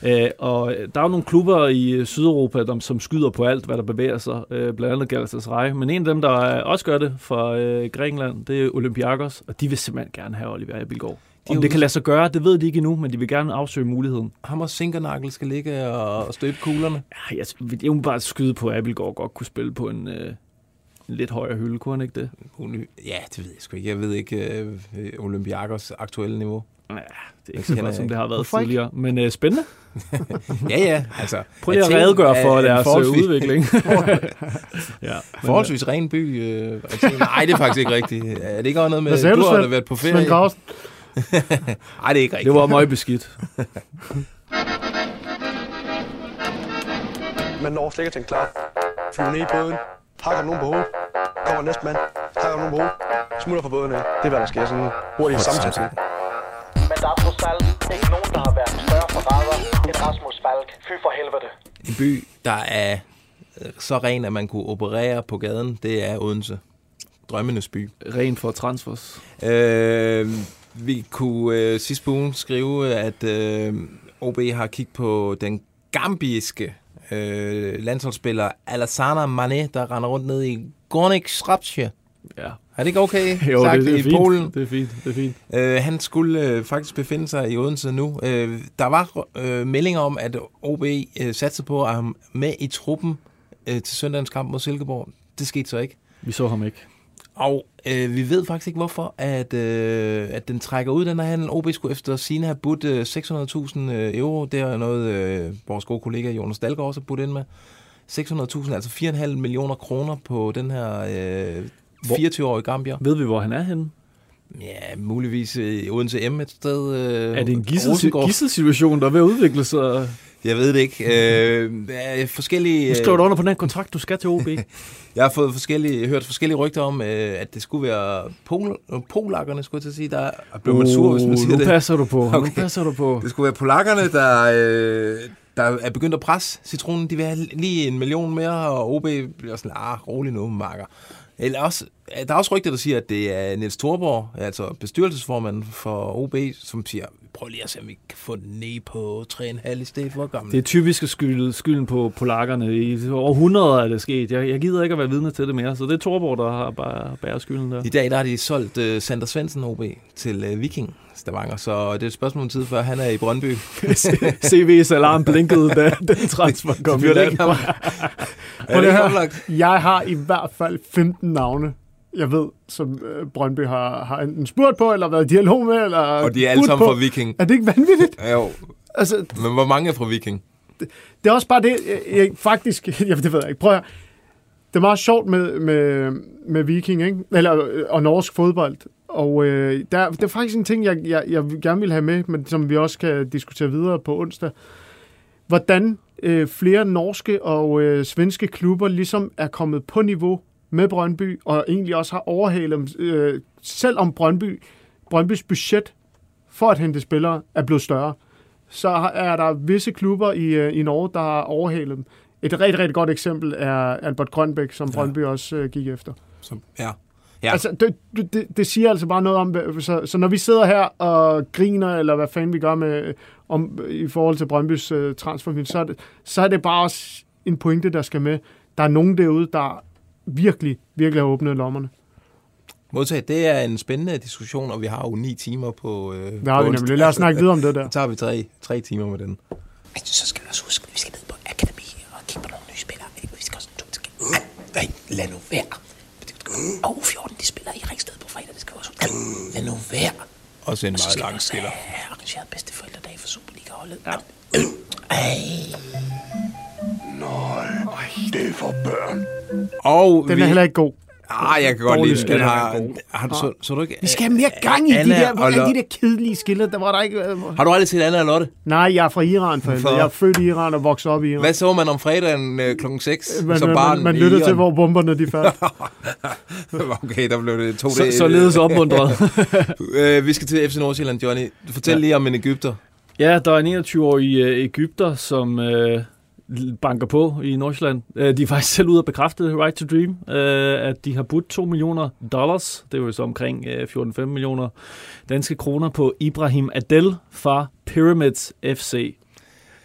Øh, og der er jo nogle klubber i øh, Sydeuropa, der, som skyder på alt, hvad der bevæger sig. Øh, blandt andet Galatasaray. Men en af dem, der øh, også gør det fra øh, Grækenland, det er Olympiakos. Og de vil simpelthen gerne have Oliver Abelgaard. er Om det kan lade sig gøre, det ved de ikke endnu, men de vil gerne afsøge muligheden. Ham og Sinkernakkel skal ligge og, støbe kuglerne. Ja, jeg vil jo bare skyde på, at Abelgaard godt kunne spille på en, øh, en lidt højere hylde, kunne han ikke det? Ja, det ved jeg sgu ikke. Jeg ved ikke øh, Olympiakos aktuelle niveau. Ja, det er ikke så godt, jeg som det har været tidligere. Men øh, spændende. [laughs] Ja, ja, altså. Prøv lige at Athen redegøre for en deres øh, forholdsvis- udvikling. [laughs] ja, men, Forholdsvis ren by. Øh. Nej, det er faktisk ikke rigtigt. Er det ikke også noget med, du du, har da været på ferie? Svend Grausen. [laughs] Nej, det er ikke rigtigt. Det var meget beskidt. Man når slet ikke til en klar. Flyver ned i båden, hakker nogen på hovedet, kommer næste mand, hakker nogen på hovedet, smutter fra båden af. Det er, hvad der sker sådan hurtigt samtidig. Der er trods alt ikke nogen, der har været større forræder end Rasmus Falk. Fy for helvede. En by, der er øh, så ren, at man kunne operere på gaden, det er Odense. Drømmenes by. Ren for transfers. Øh, vi kunne øh, sidste uge skrive, at øh, OB har kigget på den gambiske øh, landsholdsspiller Alassana Mane, der render rundt ned i Gornik Srapsje. Ja. Er det ikke okay? [laughs] Jo, sagt, det, det er i fint. Polen? Det er fint. Det er fint. Øh, han skulle øh, faktisk befinde sig i Odense nu. Øh, der var øh, meldinger om, at OB øh, satte på at ham med i truppen øh, til søndagens kamp mod Silkeborg. Det skete så ikke. Vi så ham ikke. Og øh, vi ved faktisk ikke, hvorfor at, øh, at den trækker ud, den her handel. OB skulle efter sine have budt øh, 600.000 øh, euro. Det er noget, øh, vores gode kollega Jonas Dahlgaard også har budt ind med. 600.000, altså 4,5 millioner kroner på den her øh, 24-årige Gambier. Ved vi, hvor han er henne? Ja, muligvis øh, i Odense M et sted. Øh, Er det en gisselsituation, der er ved at udvikle sig? Jeg ved det ikke. Øh, forskellige... Nu skriver du under på den kontrakt, du skal til OB. [laughs] Jeg har fået forskellige, hørt forskellige rygter om, øh, at det skulle være pol, polakkerne, skulle jeg til at sige. Der er blevet man sur, hvis man Uh, siger nu det. passer du på. Nu passer du på. Det skulle være polakkerne, der, øh, der er begyndt at presse citronen. De vil have lige en million mere, og OB bliver sådan, ah, rolig nu, marker. Eller også, der er også rygter, der siger, at det er Niels Thorborg, altså bestyrelsesformanden for OB, som siger, prøv lige at se, om vi kan få den ned på 3,5 i stedet for gammel. Det er typisk at skylde, skylden på polakkerne. I århundreder er det sket. Jeg, jeg gider ikke at være vidne til det mere, så det er Torborg, der har bare bærer skylden der. I dag der har de solgt uh, Sander Svendsen OB til uh, Viking Stavanger, så det er et spørgsmål om tid, før han er i Brøndby. [laughs] CV's alarm blinkede, da den [laughs] transfer kom i land. Jeg har i hvert fald 15 navne jeg ved, som øh, Brøndby har, har enten spurgt på, eller været i dialog med, eller Og de er alle sammen på. fra Viking. Er det ikke vanvittigt? Jo. Altså, Men hvor mange er fra Viking? det er også bare det, jeg, jeg faktisk, [laughs] jamen det ved jeg ikke, prøv at høre. Det er meget sjovt med, med, med Viking, ikke? Eller, øh, og norsk fodbold. Og øh, der, det er faktisk en ting, jeg, jeg, jeg gerne vil have med, men som vi også kan diskutere videre på onsdag. Hvordan øh, flere norske og øh, svenske klubber ligesom er kommet på niveau med Brøndby, og egentlig også har overhalet dem, øh, selvom Brøndby, Brøndbys budget for at hente spillere er blevet større så er der visse klubber i, øh, i Norge, der har overhalet dem. Et rigtig, rigtig godt eksempel er Albert Grønbæk, som Brøndby ja. også øh, gik efter. Som, ja. Ja. Altså, det, det- det, siger altså bare noget om, så, så når vi sidder her og griner, eller hvad fanden vi gør med, om, i forhold til Brøndbys øh, transfervindue, så, er det, så er det bare også en pointe, der skal med. Der er nogen derude, der virkelig, virkelig har åbnet lommerne. Modtaget, det er en spændende diskussion, og vi har jo ni timer på øh, Det har på vi onsdag. nemlig. Lad os snakke videre om det der. [laughs] Så tager vi tre, tre timer med den. Men så skal vi også huske, at vi skal ned på akademi og kigge på nogle nye spillere. Vi skal også to til Nej, lad nu være. Og U14, de spiller i Ringsted på fredag. Det skal vi også Lad nu være. Også en Og så meget skal vi lang også spiller. have arrangeret bedste forældredag for Superliga-holdet. Ja. Nej, det er for børn. Og Den vi... er heller ikke god. Ah, jeg kan godt lide den. Har, har du, så, så du ikke... Vi skal have mere gang i de Anna der, hvor de der kedelige skiller. Der var der ikke... Har du aldrig set Anna og Lotte? Nej, jeg er fra Iran, for Hvorfor? Jeg er født i Iran og vokset op i Iran. Hvad så man om fredagen øh, klokken 6 Man, som man, barn man, man lytter til, hvor bomberne de faldt. [laughs] okay, der blev det to Så- dage. således opmuntret. [laughs] øh, vi skal til FC Nordsjælland, Johnny. Fortæl ja. lige om en Egypter. Ja, der er en 21-årig øh, Ægypter, som øh, banker på i Nordsjælland. Øh, de er faktisk selv ude at bekræfte Right to Dream, øh, at de har budt 2 millioner dollars, det er jo så omkring øh, 14-15 millioner danske kroner, på Ibrahim Adel fra Pyramids FC.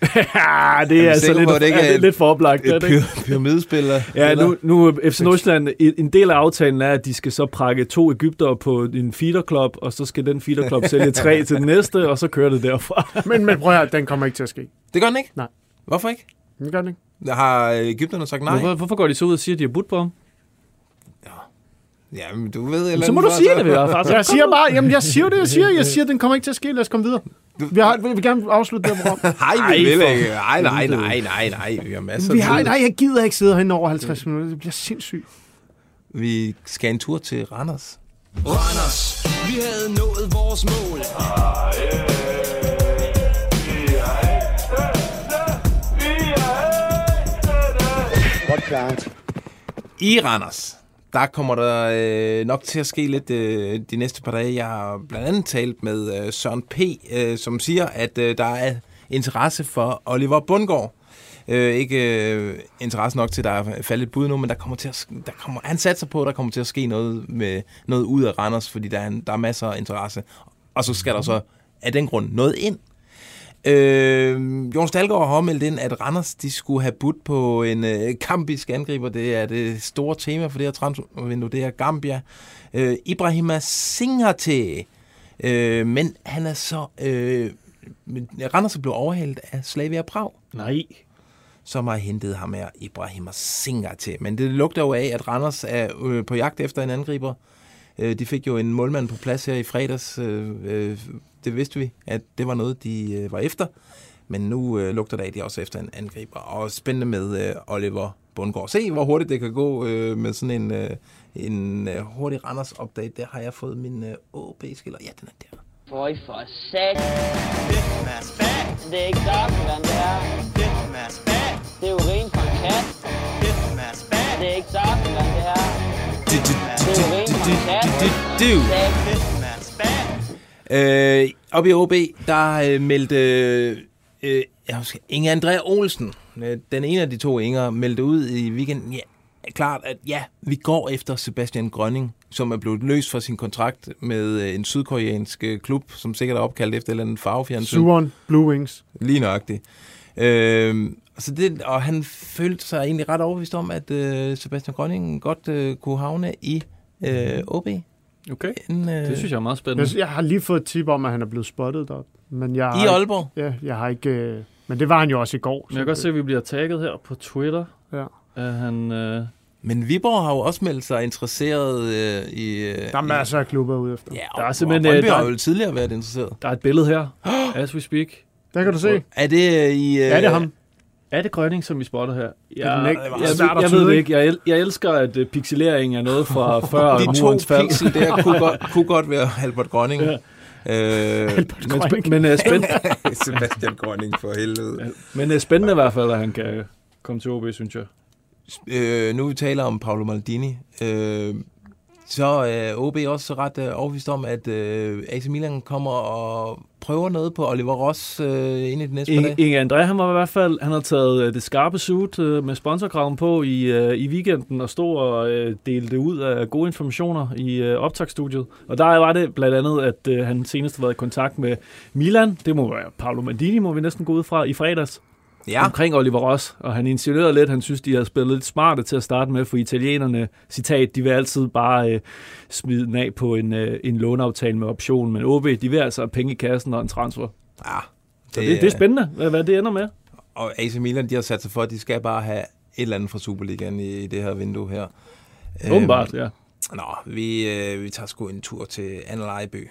ja, [laughs] det er, vi altså lidt, på, det ikke [laughs] er, er er lidt for oplagt. et er pyra- pyramidespiller, Ja, nu, nu er FC Nordsjælland, en del af aftalen er, at de skal så prakke to Ægypter på en feederklub, og så skal den feederklub [laughs] sælge tre til den næste, og så kører det derfra. men, men prøv at høre, den kommer ikke til at ske. Det gør den ikke? Nej. Hvorfor ikke? Det gør den ikke. Har Ægypterne sagt nej? Hvorfor, hvorfor går de så ud og siger, at de har budt på ham? Ja, men du ved... Eller så må du sige det, Vera. [laughs] Faktisk. Jeg siger bare, jamen jeg siger det, jeg siger. Jeg siger, den kommer ikke til at ske. Lad os komme videre. Vi, har, vi vil gerne afslutte det her program. [laughs] Nej, vi vil ikke. Nej, nej, nej, nej, nej. Vi har masser Vi af har, nej, jeg gider ikke sidde herinde over 50 minutter. Det bliver sindssygt. Vi skal en tur til Randers. Randers, vi havde nået vores mål. Godt klart. I Randers, der kommer der øh, nok til at ske lidt øh, de næste par dage. Jeg har blandt andet talt med øh, Søren P., øh, som siger, at øh, der er interesse for Oliver Bundgaard. Øh, ikke øh, interesse nok til, at der er faldet et bud nu, men der kommer til at, der kommer, han satser på, at der kommer til at ske noget, med, noget ud af Randers, fordi der er, der er masser af interesse. Og så skal der så af den grund noget ind. Øh, Jonas Dahlgaard har meldt ind, at Randers de skulle have budt på en øh, kambisk angriber. Det er det store tema for det her transfervindue. Det er Gambia. Øh, Ibrahima Singhateh. Øh, men han er så... Øh, Randers er blevet overhalet af Slavia Prag. Nej. Som har hentet ham her, Ibrahima Singhateh. Men det lugter jo af, at Randers er øh, på jagt efter en angriber. Øh, de fik jo en målmand på plads her i fredags. Øh, øh, det vidste vi, at det var noget, de øh, var efter. Men nu øh, lugter det af, de er også efter en angriber. Og spændende med øh, Oliver Bundgaard. Se, hvor hurtigt det kan gå øh, med sådan en, øh, en øh, hurtig Randers-update. Der har jeg fået min øh, OB-skiller. Ja, den er der. Føj for sat. Det er ikke saftevand, det her. Det er urin fra en kat. Det er ikke saftevand, det her. Det er urin fra en kat. Øh, op i OB, der øh, meldte øh, øh, jeg husker, Inge Andrea Olsen, øh, den ene af de to Inger, meldte ud i weekenden, ja, klart, at ja, vi går efter Sebastian Grønning, som er blevet løst fra sin kontrakt med øh, en sydkoreansk øh, klub, som sikkert er opkaldt efter et eller andet farvefjernsyn. Suwon Blue Wings. Lige nøjagtigt. Øh, så det, og han følte sig egentlig ret overbevist om, at øh, Sebastian Grønning godt øh, kunne havne i øh, OB. Okay, en, øh, det synes jeg er meget spændende. Jeg, jeg har lige fået et tip om, at han er blevet spottet der. Men jeg I Aalborg? Ja, jeg har ikke... øh, Men det var han jo også i går. Men jeg kan godt se, at vi bliver tagget her på Twitter. Ja. At han, øh, Men Viborg har jo også meldt sig interesseret øh, i... Øh, Der er masser af klubber ude efter. Ja, Der er simpelthen, og øh, Brøndby der- har jo tidligere været interesseret. Der er et billede her, [gasps] as we speak. Der kan du se. Er det øh, i... Øh, Er det ham? Er det Grønning, som vi spotter her? er jeg, Det var svært jeg, jeg tyde, ved det ikke? Jeg, el, jeg elsker, at uh, pixelering er noget fra [laughs] før De to fald. pixel der kunne godt, kunne godt være Albert Grønning. [laughs] Ja. Øh, Men, sp- men, uh, spænd- [laughs] Sebastian Grønning for helvede. men uh, spændende i hvert fald, at han kan komme til OB, synes jeg. øh, nu vi taler om Paolo Maldini, øh, så er OB også ret øh, overbevist om, at øh, AC Milan kommer og prøver noget på Oliver Ross øh, ind i de næste par Inge, dage. Inge André, han var i hvert fald, han har taget øh, det skarpe suit øh, med sponsorkraven på i, øh, i weekenden og stod og øh, delte ud af gode informationer i øh, optagsstudiet. Og der var det blandt andet, at øh, han senest har været i kontakt med Milan. Det må være Paolo Maldini, må vi næsten gå ud fra, i fredags. Ja. Omkring Oliver Ross. Og han insinuerede lidt, han synes, de havde spillet lidt smarte til at starte med, for italienerne, citat, de vil altid bare øh, smide den af på en, øh, en låneaftale med option. Men OB, de vil altså have penge i kassen og en transfer. Ja, Så det, det er spændende, hvad, hvad det ender med. Og AC Milan, de har sat sig for, at de skal bare have et eller andet fra Superligaen i, i det her vindue her. Åbenbart, ja. Nå, vi, øh, vi tager sgu en tur til Anne Lejby.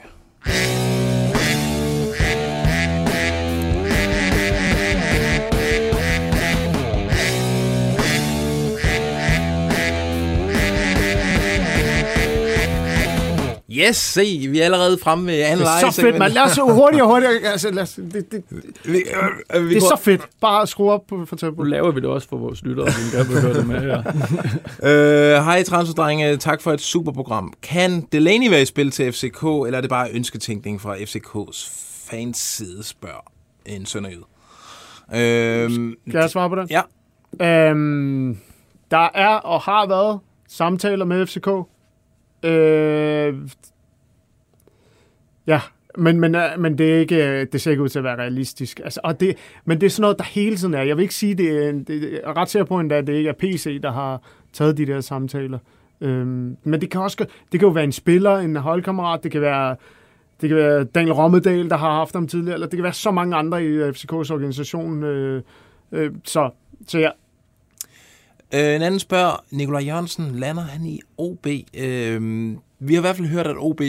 Yes, se, vi er allerede fremme ved Anne Det er så fedt, man. Lad os hurtigere og hurtigere. Altså, lad os, det, det, det, Vi, øh, vi det er går- så fedt. Bare skrue op på, for Nu tempoet. laver vi det også for vores lyttere, som gerne vil det med her. [laughs] Øh, Hej transferdrenge, tak for et super program. Kan Delaney være i spil til FCK, eller er det bare ønsketænkning fra FCK's fans side, spørger en sønderjyd. Øhm, Kan jeg svare på det? Ja. Øhm, der er og har været samtaler med FCK. Øh, ja, men, men, øh, men det, er ikke, øh, det ser ikke ud til at være realistisk. Altså, og det, men det er sådan noget, der hele tiden er. Jeg vil ikke sige, det øh, er, det, jeg er ret sikker på endda, at det ikke er PC, der har taget de der samtaler. Øhm, men det kan også det kan jo være en spiller, en holdkammerat, det kan være det kan være Daniel Rommedal, der har haft ham tidligere, eller det kan være så mange andre i FCK's organisation. Øh, øh, så, så ja, Øh, en anden spørger, Nikolaj Jørgensen, lander han i OB? Øh, vi har i hvert fald hørt, at OB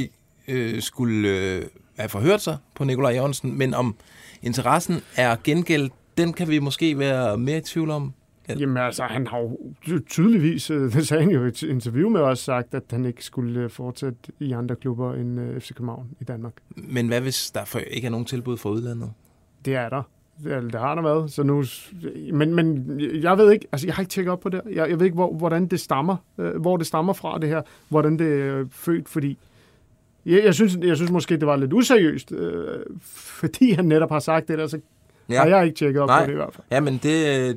øh, skulle øh, have forhørt sig på Nikolaj Jørgensen, men om interessen er gengældt, den kan vi måske være mere i tvivl om. Jamen altså, han har jo ty- tydeligvis, øh, [laughs] det sagde han jo i et interview med os, sagt, at han ikke skulle øh, fortsætte i andre klubber end øh, FC København i Danmark. Men hvad hvis der ikke er nogen tilbud fra udlandet? Det er der. Det, det har der været. Så nu, men, men jeg ved ikke, altså jeg har ikke tjekket op på det. Jeg, jeg ved ikke, hvor, hvordan det stammer, øh, hvor det stammer fra det her, hvordan det er født, fordi jeg, jeg, synes, jeg synes måske, det var lidt useriøst, øh, fordi han netop har sagt det der, så ja. har jeg ikke tjekket op Nej. på det i hvert fald. Ja, men det,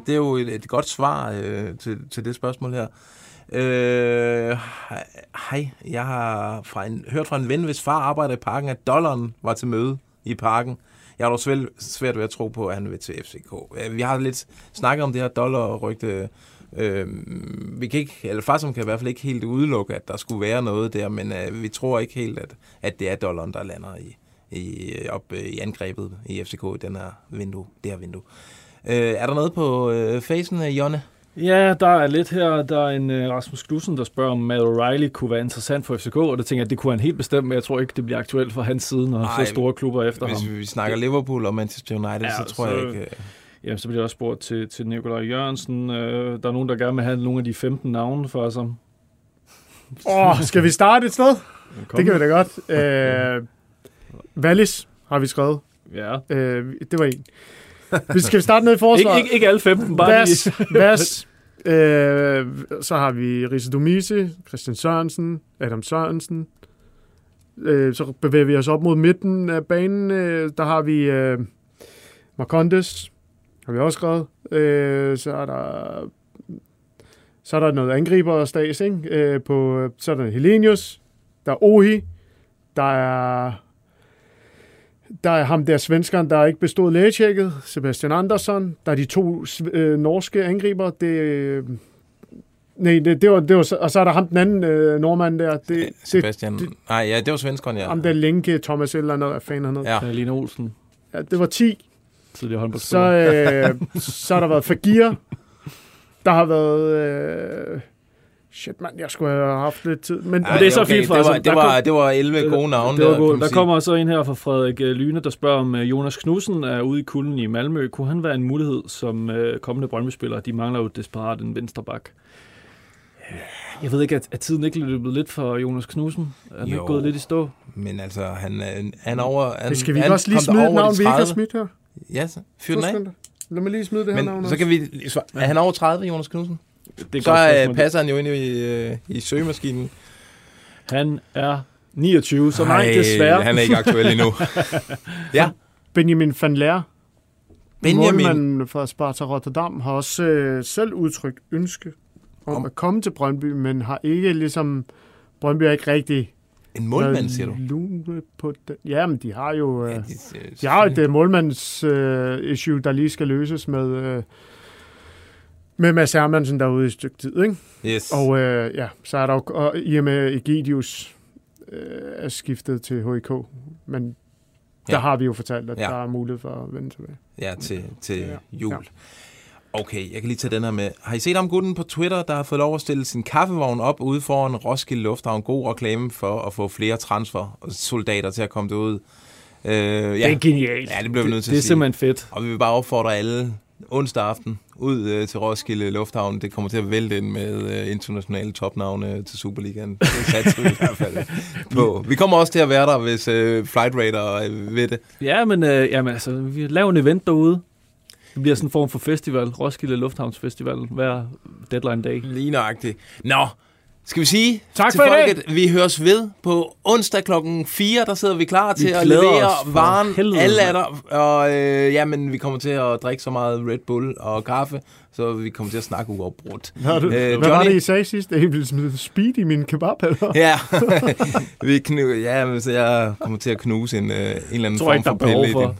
det er jo et, et godt svar øh, til, til det spørgsmål her. Øh, hej, jeg har fra en, hørt fra en ven, hvis far arbejder i parken, at dollaren var til møde i parken. Jeg har dog svært, svært ved at tro på, at han vil til FCK. Øh, vi har lidt snakket om det her dollarrygte. Øh, vi kan ikke, eller Farsom kan i hvert fald ikke helt udelukke, at der skulle være noget der, men øh, vi tror ikke helt, at, at det er dollaren, der lander i, i, op øh, i angrebet i FCK i den her vindue, det her vindue. Øh, er der noget på øh, facen, øh, Jonne? Ja, der er lidt her. Der er en uh, Rasmus Knudsen, der spørger, om Matt O'Reilly kunne være interessant for FCK, og det tænker jeg, det kunne han helt bestemt, men jeg tror ikke, det bliver aktuelt for hans side, når Nej, så store klubber efter Hvis ham. vi snakker Liverpool og Manchester United, ja, så tror jeg ikke... øh, Ja, så bliver jeg også spurgt til, til Nikolaj Jørgensen. Øh, der er nogen, der gerne vil have nogle af de 15 navne for os. Åh, oh, skal vi starte et sted? Kom. Det kan vi da godt. Øh, Wallis har vi skrevet. Ja. Øh, det var en. Vi skal starte ned i forsvaret. Ikke, ikke, ikke alle 15, bare Vas, lige. [laughs] Vas, øh, så har vi Risse Domisi, Christian Sørensen, Adam Sørensen. Øh, så bevæger vi os op mod midten af banen. Øh, der har vi øh, Marcondes, har vi også skrevet. Øh, så er der så er der noget angriber og stas, ikke? Øh, på, så er der Helenius, der er Ohi, der er der er ham der svenskeren, der ikke bestod lægetjekket, Sebastian Andersson. Der er de to øh, norske angriber. Det, øh, nej, det, det, var, det var, så- og så er der ham den anden øh, nordmand der. Det, Sebastian... Det, nej, ja, det var svenskeren, ja. ham der Linke, Thomas eller noget, fanden han hed. Ja. Lene Olsen, Ja, det var 10. tidligere Så, håndboldspiller. øh, så har der været Fagir. Der har været... Øh, Shit, mand, jeg skulle have haft lidt tid. Men Ej, det er så fint, for, det var- det var- det var 11 gode navne Det var der, gode. Der sige. kommer så en her fra Frederik øh, Lyne, der spørger om øh, Jonas Knudsen er ude i kulden i Malmø. Kunne han være en mulighed som øh, kommende Brøndby-spiller? De mangler jo desperat en vensterbak. Jeg ved ikke, at, at tiden ikke løbet lidt for Jonas Knudsen? Er han ikke Jo. gået lidt i stå? Men altså, han, han er over... Han, Det skal vi han ikke også lige kom smide et navn, vi ikke har 30. smidt her? Ja, så fyr den af. Lad mig lige smide det her navn Men så også. kan vi... Er han over 30, Jonas Knudsen? Det er så godt øh, passer han jo ind i, øh, i søgemaskinen. Han er 29, så nej, Ej, desværre. han er ikke aktuel endnu. [laughs] ja. Benjamin van Leer, Benjamin. målmanden fra Sparta Rotterdam, har også øh, selv udtrykt ønske om, om at komme til Brøndby, men har ikke ligesom... Brøndby er ikke rigtig... En målmand, siger du? lune På den. Ja, men de har jo... Øh, ja, de, de, har et uh, målmands øh, issue, der lige skal løses med... Øh, med Mads Hermansen derude i et stykke tid, ikke? Yes. Og øh, ja, så er der jo, og i og med Egidius øh, er skiftet til HIK, men der Ja. har vi jo fortalt, at Ja. der er mulighed for at vende tilbage. Ja, til, til Ja. jul. Ja. Okay, jeg kan lige tage den her med. Har I set ham gutten på Twitter, der har fået lov at stille sin kaffevogn op ude foran Roskilde Lufthavn? God reklame for at få flere transfer og soldater til at komme derud. Øh, ja. Det er genialt. Ja, det bliver vi nødt til Det at er sige. simpelthen fedt. Og vi vil bare opfordre alle onsdag aften ud øh, til Roskilde Lufthavn. Det kommer til at vælte ind med øh, internationale topnavne til Superligaen. Det satser vi i hvert fald [laughs] på. Vi kommer også til at være der, hvis øh, Flight Radar øh, ved det. Ja, men øh, jamen, altså, vi laver en event derude. Det bliver sådan en form for festival. Roskilde Lufthavns Festival hver deadline day. Lige nøjagtigt. Nå, skal vi sige Tak til for i dag. folket, vi høres ved på onsdag klokken 4, der sidder vi klar til at glæder levere varen. helvede, Alle er der, og øh, jamen, vi kommer til at drikke så meget Red Bull og kaffe, så vi kommer til at snakke uafbrudt. Hvad, du, øh, hvad var det, I sagde sidst? At I ville smide speed i min kebab, eller? Ja, [laughs] vi knu, ja men, så jeg kommer til at knuse en, øh, en eller anden form ikke, for pille i den.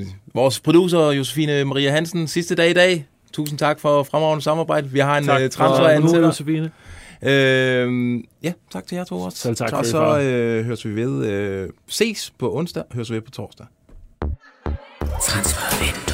Øh, vores producer, Josefine Maria Hansen, sidste dag i dag. Tusind tak for fremragende samarbejde. Vi har en Tak for transfer nu, til dig. Josefine. Øh, ja, tak til jer to også. Selv tak for Og så øh, høres vi ved. Øh, ses på onsdag, høres vi ved på torsdag. Transfervindue.